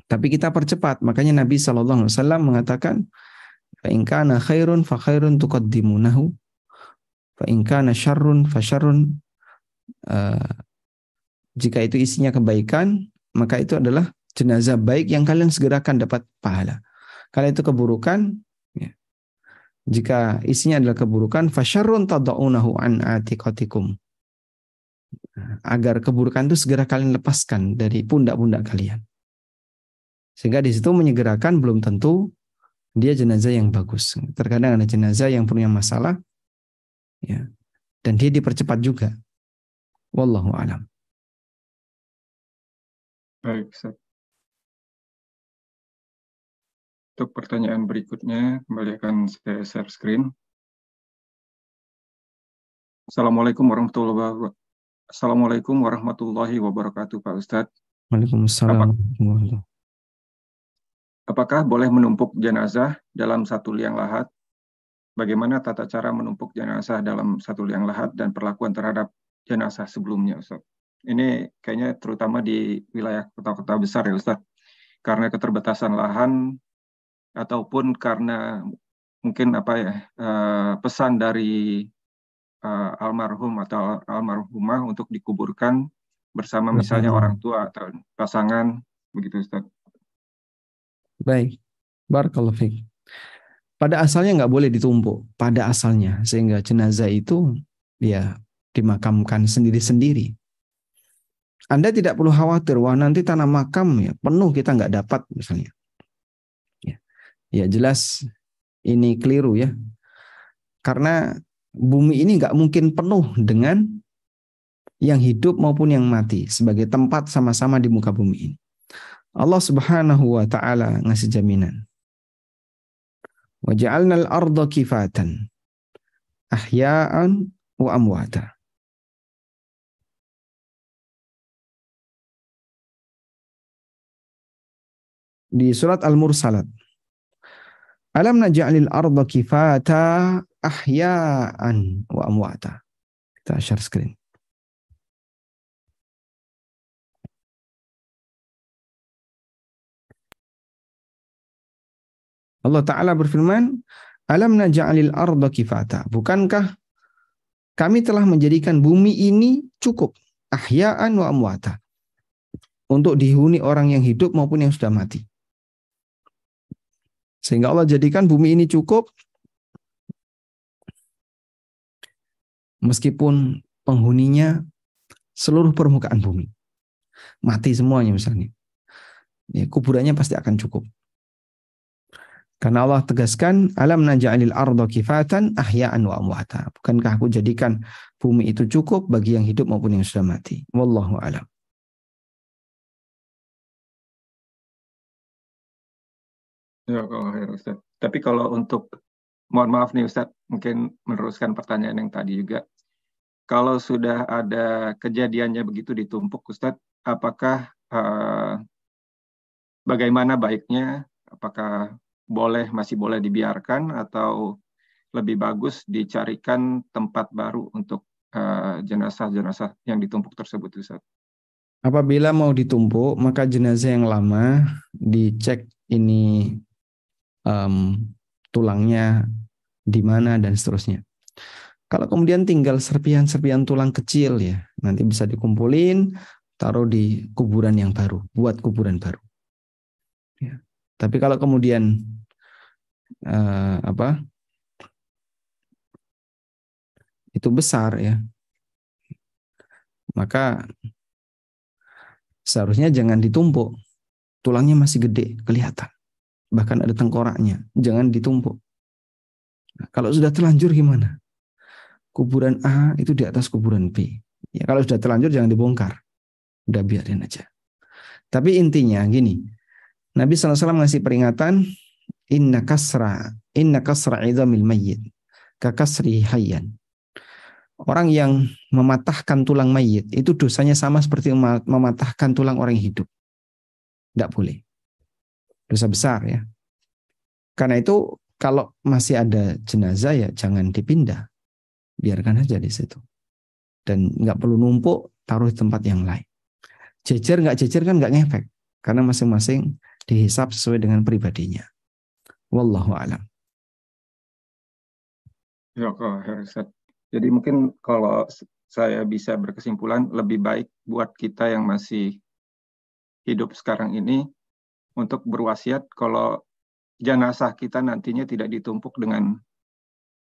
Tapi kita percepat. Makanya Nabi Wasallam mengatakan, "Fainkana khairun fa khairun tuqaddimunahu, fainkana syarrun fa syarrun." Uh, jika itu isinya kebaikan, maka itu adalah jenazah baik yang kalian segerakan dapat pahala. Kalau itu keburukan, ya. jika isinya adalah keburukan, fasyarrun tadaunahu an atiqatikum. Agar keburukan itu segera kalian lepaskan dari pundak-pundak kalian. Sehingga di situ menyegerakan belum tentu dia jenazah yang bagus. Terkadang ada jenazah yang punya masalah, ya, dan dia dipercepat juga. Wallahu alam. Baik, Ustaz. Untuk pertanyaan berikutnya, kembali akan saya share screen. Assalamualaikum warahmatullahi wabarakatuh. Assalamualaikum warahmatullahi wabarakatuh, Pak Ustadz. Waalaikumsalam. Apakah boleh menumpuk jenazah dalam satu liang lahat? Bagaimana tata cara menumpuk jenazah dalam satu liang lahat dan perlakuan terhadap jenazah sebelumnya, Ustaz? Ini kayaknya terutama di wilayah kota-kota besar ya, Ustaz. Karena keterbatasan lahan ataupun karena mungkin apa ya eh, pesan dari uh, almarhum atau almarhumah untuk dikuburkan bersama misalnya orang tua atau pasangan begitu Ustaz. Baik. Barakallahu fiik. Pada asalnya nggak boleh ditumpuk, pada asalnya sehingga jenazah itu ya dimakamkan sendiri-sendiri. Anda tidak perlu khawatir wah nanti tanah makam ya penuh kita nggak dapat misalnya. Ya, ya jelas ini keliru ya. Karena bumi ini nggak mungkin penuh dengan yang hidup maupun yang mati sebagai tempat sama-sama di muka bumi ini. Allah Subhanahu wa taala ngasih jaminan. Wa ja'alna al-ardha kifatan ahya'an wa amwata. Di surat Al-Mursalat. Alam naj'alil arda kifata ahya'an wa amwata. Kita share screen. Allah Ta'ala berfirman, Alam naja'alil arda kifata. Bukankah kami telah menjadikan bumi ini cukup. Ahya'an wa amwata. Untuk dihuni orang yang hidup maupun yang sudah mati. Sehingga Allah jadikan bumi ini cukup. Meskipun penghuninya seluruh permukaan bumi. Mati semuanya misalnya. Ya, kuburannya pasti akan cukup. Karena Allah tegaskan, alam naja'alil ardo kifatan ahya'an wa amwata. Bukankah aku jadikan bumi itu cukup bagi yang hidup maupun yang sudah mati. Wallahu alam. Ya, kalau Ustaz. Tapi kalau untuk, mohon maaf nih Ustaz, mungkin meneruskan pertanyaan yang tadi juga. Kalau sudah ada kejadiannya begitu ditumpuk Ustaz, apakah uh, bagaimana baiknya? Apakah boleh masih boleh dibiarkan atau lebih bagus dicarikan tempat baru untuk eh, jenazah-jenazah uh, yang ditumpuk tersebut Ustaz. Apabila mau ditumpuk, maka jenazah yang lama dicek ini um, tulangnya di mana dan seterusnya. Kalau kemudian tinggal serpian-serpian tulang kecil ya, nanti bisa dikumpulin, taruh di kuburan yang baru, buat kuburan baru. Ya. Tapi kalau kemudian uh, apa itu besar ya maka seharusnya jangan ditumpuk tulangnya masih gede kelihatan bahkan ada tengkoraknya. Jangan ditumpuk. Nah, kalau sudah terlanjur gimana? Kuburan A itu di atas kuburan B. Ya kalau sudah terlanjur jangan dibongkar. Udah biarin aja. Tapi intinya gini. Nabi SAW ngasih peringatan inna kasra inna kasra idhamil mayyit ka kasri hayyan. Orang yang mematahkan tulang mayit itu dosanya sama seperti mematahkan tulang orang hidup. Tidak boleh. Dosa besar ya. Karena itu kalau masih ada jenazah ya jangan dipindah. Biarkan aja di situ. Dan nggak perlu numpuk, taruh di tempat yang lain. Jejer nggak jejer kan nggak ngefek. Karena masing-masing dihisap sesuai dengan pribadinya. Wallahu alam. Ya, Jadi mungkin kalau saya bisa berkesimpulan lebih baik buat kita yang masih hidup sekarang ini untuk berwasiat kalau jenazah kita nantinya tidak ditumpuk dengan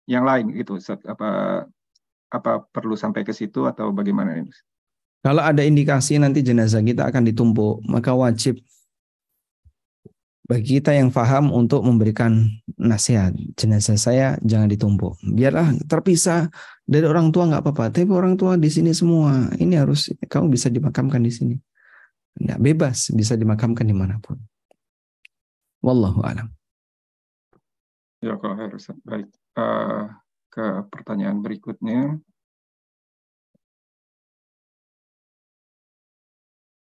yang lain gitu Apa apa perlu sampai ke situ atau bagaimana ini? Kalau ada indikasi nanti jenazah kita akan ditumpuk, maka wajib bagi kita yang faham untuk memberikan nasihat. Jenazah saya jangan ditumpuk. Biarlah terpisah dari orang tua nggak apa-apa. Tapi orang tua di sini semua ini harus kamu bisa dimakamkan di sini. Nggak bebas bisa dimakamkan di mana pun wallahu alam ya kalau harus baik uh, ke pertanyaan berikutnya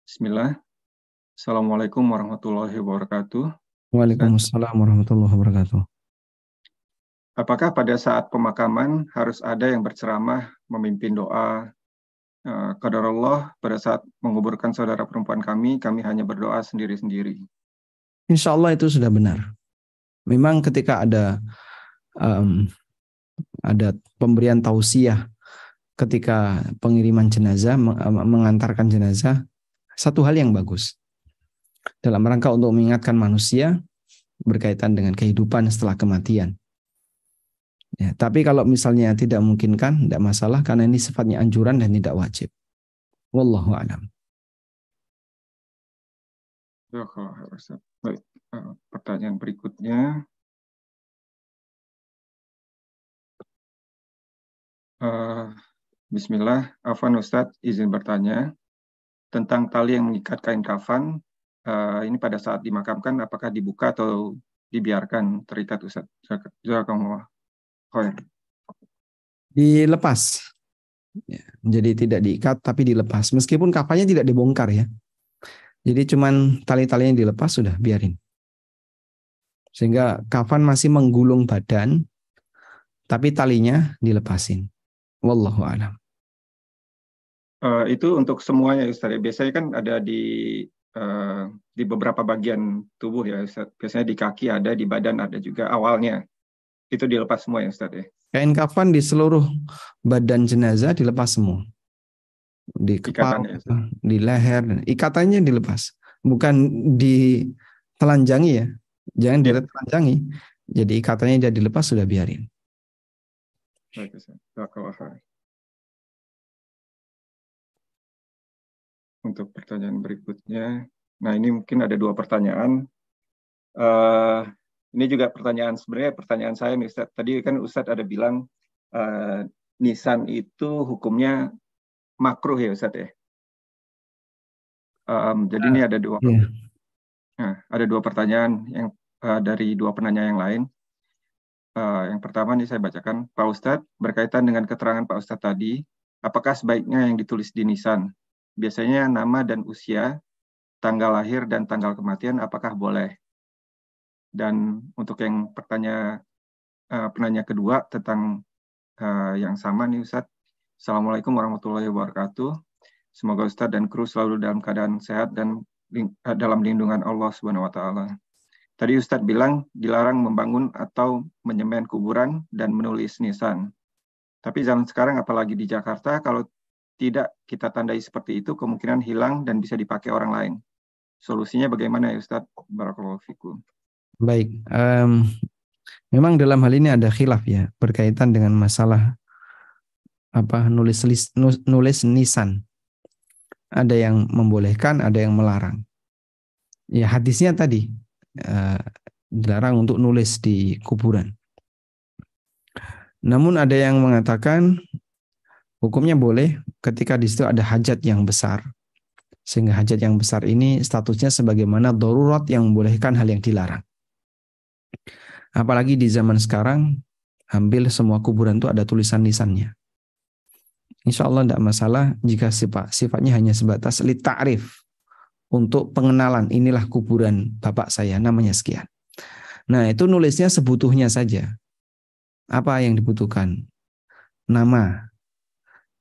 Bismillah Assalamualaikum warahmatullahi wabarakatuh. Waalaikumsalam warahmatullahi wabarakatuh. Apakah pada saat pemakaman harus ada yang berceramah, memimpin doa? Uh, Allah pada saat menguburkan saudara perempuan kami, kami hanya berdoa sendiri-sendiri. Insya Allah itu sudah benar. Memang ketika ada um, ada pemberian tausiah ketika pengiriman jenazah, mengantarkan jenazah, satu hal yang bagus dalam rangka untuk mengingatkan manusia berkaitan dengan kehidupan setelah kematian. Ya, tapi kalau misalnya tidak memungkinkan, tidak masalah karena ini sifatnya anjuran dan tidak wajib. Wallahu a'lam. Eh, pertanyaan berikutnya. Uh, Bismillah, Afan Ustadz izin bertanya tentang tali yang mengikat kain kafan uh, ini pada saat dimakamkan apakah dibuka atau dibiarkan terikat Ustaz? Jazakumullah khair. Dilepas. Ya, jadi tidak diikat tapi dilepas. Meskipun kafannya tidak dibongkar ya. Jadi cuman tali-talinya dilepas sudah biarin. Sehingga kafan masih menggulung badan tapi talinya dilepasin. Wallahu a'lam. Uh, itu untuk semuanya Ustaz. Biasanya kan ada di uh, di beberapa bagian tubuh ya Biasanya di kaki ada, di badan ada juga awalnya. Itu dilepas semua ya Ustaz ya? Kain kafan di seluruh badan jenazah dilepas semua. Di kepala, ya, di leher, ikatannya dilepas. Bukan ditelanjangi ya. Jangan ya. ditelanjangi. Jadi ikatannya dia dilepas sudah biarin. Untuk pertanyaan berikutnya. Nah, ini mungkin ada dua pertanyaan. Uh, ini juga pertanyaan sebenarnya pertanyaan saya nih Ustaz. Tadi kan Ustaz ada bilang uh, nisan itu hukumnya makruh ya Ustaz ya. Um, jadi ini ada dua yeah. nah, ada dua pertanyaan yang uh, dari dua penanya yang lain. Uh, yang pertama nih saya bacakan, Pak Ustadz berkaitan dengan keterangan Pak Ustadz tadi, apakah sebaiknya yang ditulis di nisan biasanya nama dan usia, tanggal lahir dan tanggal kematian apakah boleh? Dan untuk yang pertanyaan uh, penanya kedua tentang uh, yang sama nih Ustadz. Assalamualaikum warahmatullahi wabarakatuh. Semoga Ustadz dan kru selalu dalam keadaan sehat dan dalam lindungan Allah Subhanahu wa taala. Tadi Ustadz bilang dilarang membangun atau menyemen kuburan dan menulis nisan. Tapi zaman sekarang apalagi di Jakarta kalau tidak kita tandai seperti itu, kemungkinan hilang dan bisa dipakai orang lain. Solusinya bagaimana ya Ustaz? Barakallahu. Baik, um, memang dalam hal ini ada khilaf ya berkaitan dengan masalah apa nulis nulis nisan. Ada yang membolehkan, ada yang melarang. Ya hadisnya tadi uh, dilarang untuk nulis di kuburan. Namun ada yang mengatakan Hukumnya boleh ketika di situ ada hajat yang besar. Sehingga hajat yang besar ini statusnya sebagaimana darurat yang membolehkan hal yang dilarang. Apalagi di zaman sekarang, hampir semua kuburan itu ada tulisan lisannya. Insya Allah tidak masalah jika sifat, sifatnya hanya sebatas li ta'rif untuk pengenalan inilah kuburan bapak saya namanya sekian. Nah itu nulisnya sebutuhnya saja. Apa yang dibutuhkan? Nama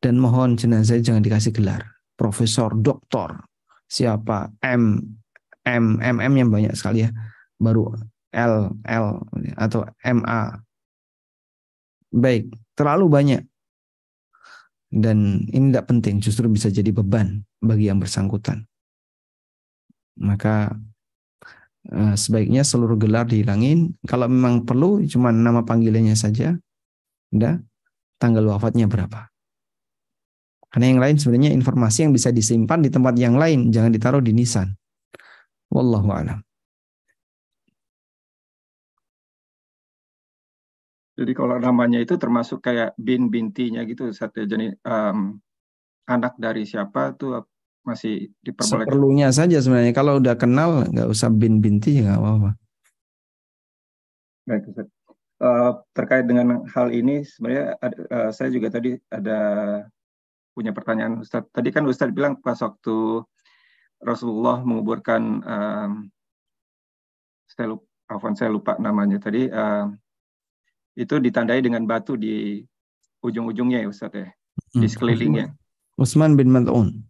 dan mohon jenazah jangan dikasih gelar. Profesor, doktor, siapa, M, M, MM yang banyak sekali ya. Baru L, L atau MA. Baik, terlalu banyak. Dan ini tidak penting, justru bisa jadi beban bagi yang bersangkutan. Maka eh, sebaiknya seluruh gelar dihilangin. Kalau memang perlu, cuma nama panggilannya saja. Udah, tanggal wafatnya berapa. Karena yang lain sebenarnya informasi yang bisa disimpan di tempat yang lain, jangan ditaruh di nisan. Wallahu a'lam. Jadi kalau namanya itu termasuk kayak bin bintinya gitu, satu. Jadi um, anak dari siapa tuh masih diperbolehkan. Seperlunya saja sebenarnya. Kalau udah kenal nggak usah bin binti nggak apa-apa. Baik Ustaz. Uh, terkait dengan hal ini sebenarnya uh, saya juga tadi ada punya pertanyaan Ustaz. Tadi kan Ustaz bilang pas waktu Rasulullah menguburkan um, saya lupa, saya lupa namanya tadi uh, itu ditandai dengan batu di ujung-ujungnya ya Ustaz ya, di hmm. sekelilingnya. Utsman bin Mad'un.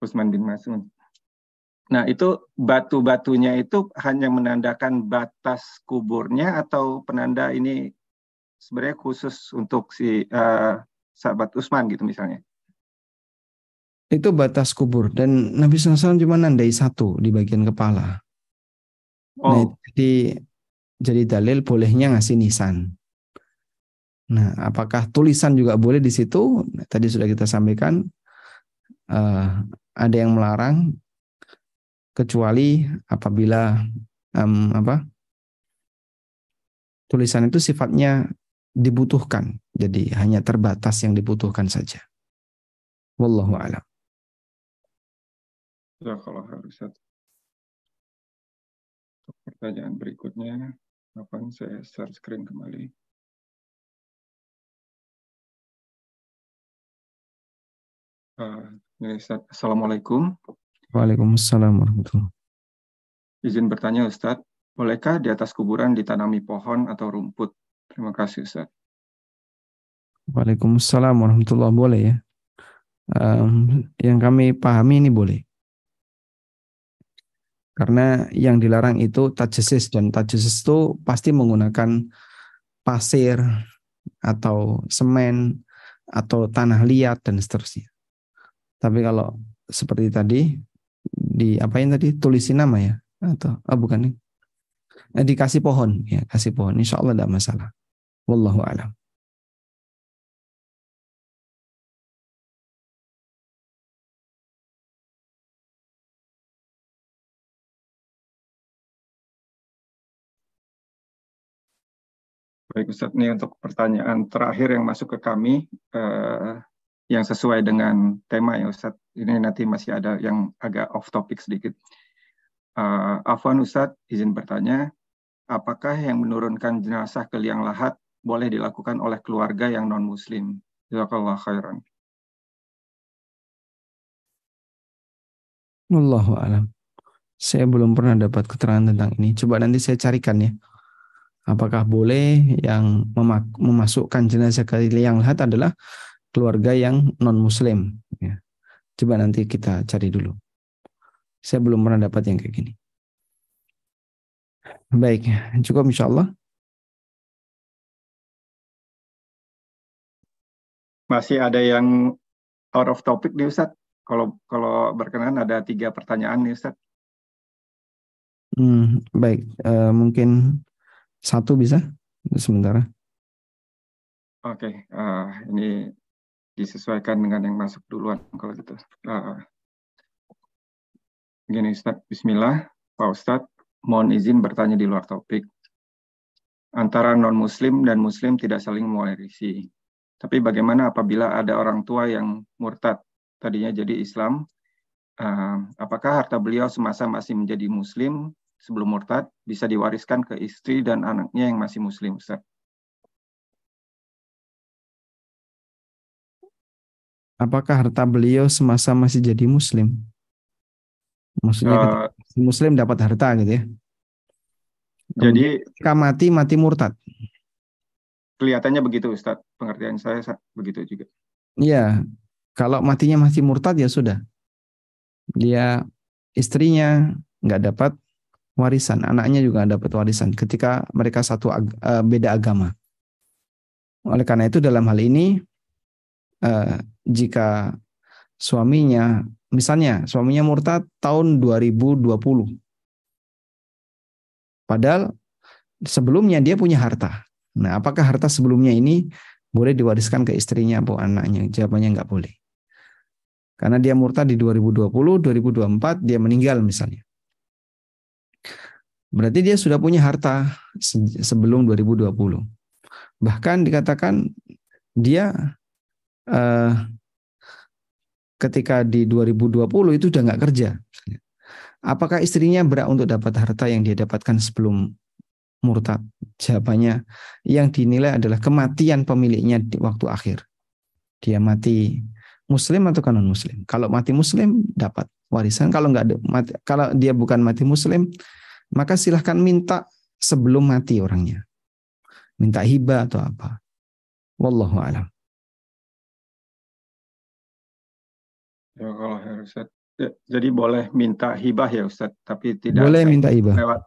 Utsman bin Mas'un. Nah, itu batu-batunya itu hanya menandakan batas kuburnya atau penanda ini sebenarnya khusus untuk si uh, sahabat Utsman gitu misalnya? Itu batas kubur dan Nabi SAW cuma nandai satu di bagian kepala. Nah, oh. Nah, jadi jadi dalil bolehnya ngasih nisan. Nah, apakah tulisan juga boleh di situ? Nah, tadi sudah kita sampaikan uh, ada yang melarang kecuali apabila um, apa tulisan itu sifatnya dibutuhkan, jadi hanya terbatas yang dibutuhkan saja. Wallahu a'lam. Ya, pertanyaan berikutnya. Kapan saya share screen kembali? Uh, Assalamualaikum. Waalaikumsalam warahmatullahi Izin bertanya Ustadz, bolehkah di atas kuburan ditanami pohon atau rumput? Terima kasih Ustadz. Waalaikumsalam warahmatullahi boleh ya. Um, yang kami pahami ini boleh. Karena yang dilarang itu tajesis dan tajesis itu pasti menggunakan pasir atau semen atau tanah liat dan seterusnya. Tapi kalau seperti tadi di apa yang tadi? Tulisin nama ya atau oh bukan nih. Eh, dikasih pohon ya kasih pohon. Insya Allah tidak masalah. Wallahu alam. Baik Ustaz, ini untuk pertanyaan terakhir yang masuk ke kami. Uh, yang sesuai dengan tema ya Ustaz. Ini nanti masih ada yang agak off topic sedikit. Uh, Afwan Ustaz, izin bertanya, apakah yang menurunkan jenazah ke liang lahat boleh dilakukan oleh keluarga yang non-muslim? Jazakallah khairan. Allahu alam. Saya belum pernah dapat keterangan tentang ini. Coba nanti saya carikan ya Apakah boleh yang memasukkan jenazah ke liang lahat adalah keluarga yang non muslim? Ya. Coba nanti kita cari dulu. Saya belum pernah dapat yang kayak gini. Baik, cukup insya Allah. Masih ada yang out of topic nih Ustaz. Kalau kalau berkenan ada tiga pertanyaan nih Ustaz. Hmm, baik, uh, mungkin satu bisa sementara. Oke, uh, ini disesuaikan dengan yang masuk duluan kalau gitu. Uh, gini Ustaz, Bismillah, Pak Ustadz, mohon izin bertanya di luar topik. Antara non-muslim dan muslim tidak saling mewarisi. Tapi bagaimana apabila ada orang tua yang murtad, tadinya jadi Islam, uh, apakah harta beliau semasa masih menjadi muslim sebelum murtad bisa diwariskan ke istri dan anaknya yang masih muslim Ustaz. Apakah harta beliau semasa masih jadi muslim? Maksudnya uh, muslim dapat harta gitu ya. Kemudian jadi ketika mati mati murtad. Kelihatannya begitu Ustaz. Pengertian saya begitu juga. Iya. Kalau matinya masih murtad ya sudah. Dia istrinya nggak dapat warisan, anaknya juga nggak dapat warisan ketika mereka satu ag uh, beda agama. Oleh karena itu dalam hal ini uh, jika suaminya misalnya suaminya murtad tahun 2020 padahal sebelumnya dia punya harta. Nah, apakah harta sebelumnya ini boleh diwariskan ke istrinya atau anaknya? Jawabannya nggak boleh. Karena dia murtad di 2020, 2024 dia meninggal misalnya. Berarti dia sudah punya harta sebelum 2020. Bahkan dikatakan dia eh, ketika di 2020 itu sudah nggak kerja. Apakah istrinya berhak untuk dapat harta yang dia dapatkan sebelum murtad? Jawabannya yang dinilai adalah kematian pemiliknya di waktu akhir. Dia mati muslim atau non muslim. Kalau mati muslim dapat warisan, kalau nggak mati, kalau dia bukan mati muslim, maka silahkan minta sebelum mati orangnya. Minta hibah atau apa. Wallahu alam. Ya kalau Ustaz, ya, jadi boleh minta hibah ya Ustaz, tapi tidak boleh minta hibah lewat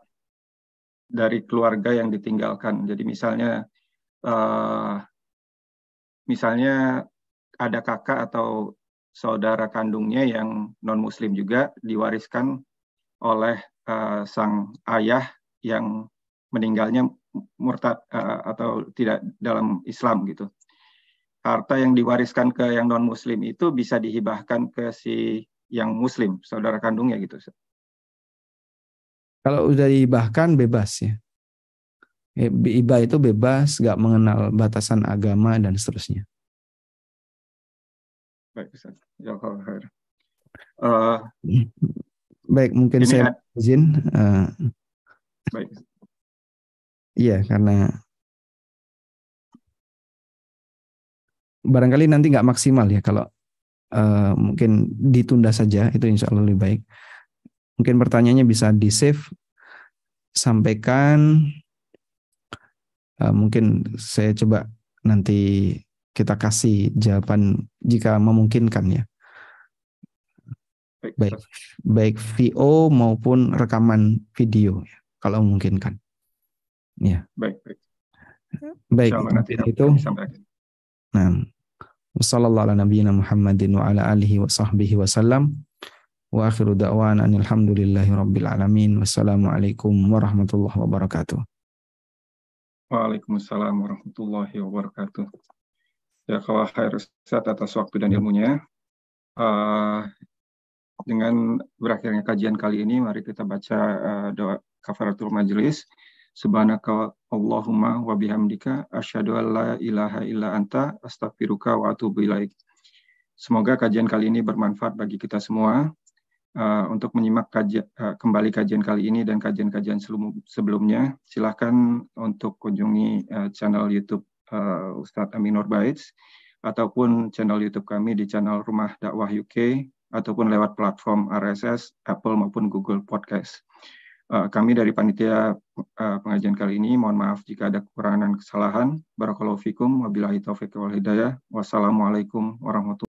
dari keluarga yang ditinggalkan. Jadi misalnya uh, misalnya ada kakak atau saudara kandungnya yang non muslim juga diwariskan oleh uh, sang ayah yang meninggalnya murtad uh, atau tidak dalam Islam gitu. Harta yang diwariskan ke yang non muslim itu bisa dihibahkan ke si yang muslim, saudara kandungnya gitu. Kalau udah dihibahkan bebas ya. Hibah itu bebas, gak mengenal batasan agama dan seterusnya. Baik, Ustaz. Uh, Baik, mungkin saya izin. Uh, Baik. Iya, karena barangkali nanti nggak maksimal ya kalau uh, mungkin ditunda saja itu insya Allah lebih baik. Mungkin pertanyaannya bisa di save, sampaikan. Uh, mungkin saya coba nanti kita kasih jawaban jika memungkinkan ya. Baik, baik VO maupun rekaman video ya, kalau memungkinkan. Ya. Baik, baik. Baik, nanti itu. Nah, Wassallallahu ala nabiyyina Muhammadin wa ala alihi wa sahbihi wa sallam. Wa akhiru da'wana alhamdulillahi rabbil alamin. Wassalamualaikum warahmatullahi wabarakatuh. Waalaikumsalam warahmatullahi wabarakatuh. Ya, kalau khair Ustaz atas waktu dan ilmunya. Uh, dengan berakhirnya kajian kali ini, mari kita baca uh, doa kafaratul majelis. Subhanaka Allahumma wa bihamdika asyhadu an la ilaha illa anta astaghfiruka wa atubu ilaik. Semoga kajian kali ini bermanfaat bagi kita semua. Uh, untuk menyimak kajian, uh, kembali kajian kali ini dan kajian-kajian sebelumnya, silahkan untuk kunjungi uh, channel YouTube uh, Ustadz Aminur Baits ataupun channel YouTube kami di channel Rumah Dakwah UK ataupun lewat platform RSS, Apple maupun Google Podcast. Uh, kami dari panitia uh, pengajian kali ini mohon maaf jika ada kekurangan dan kesalahan. Barakallahu fikum wabillahi taufiq wal hidayah. Wassalamualaikum warahmatullahi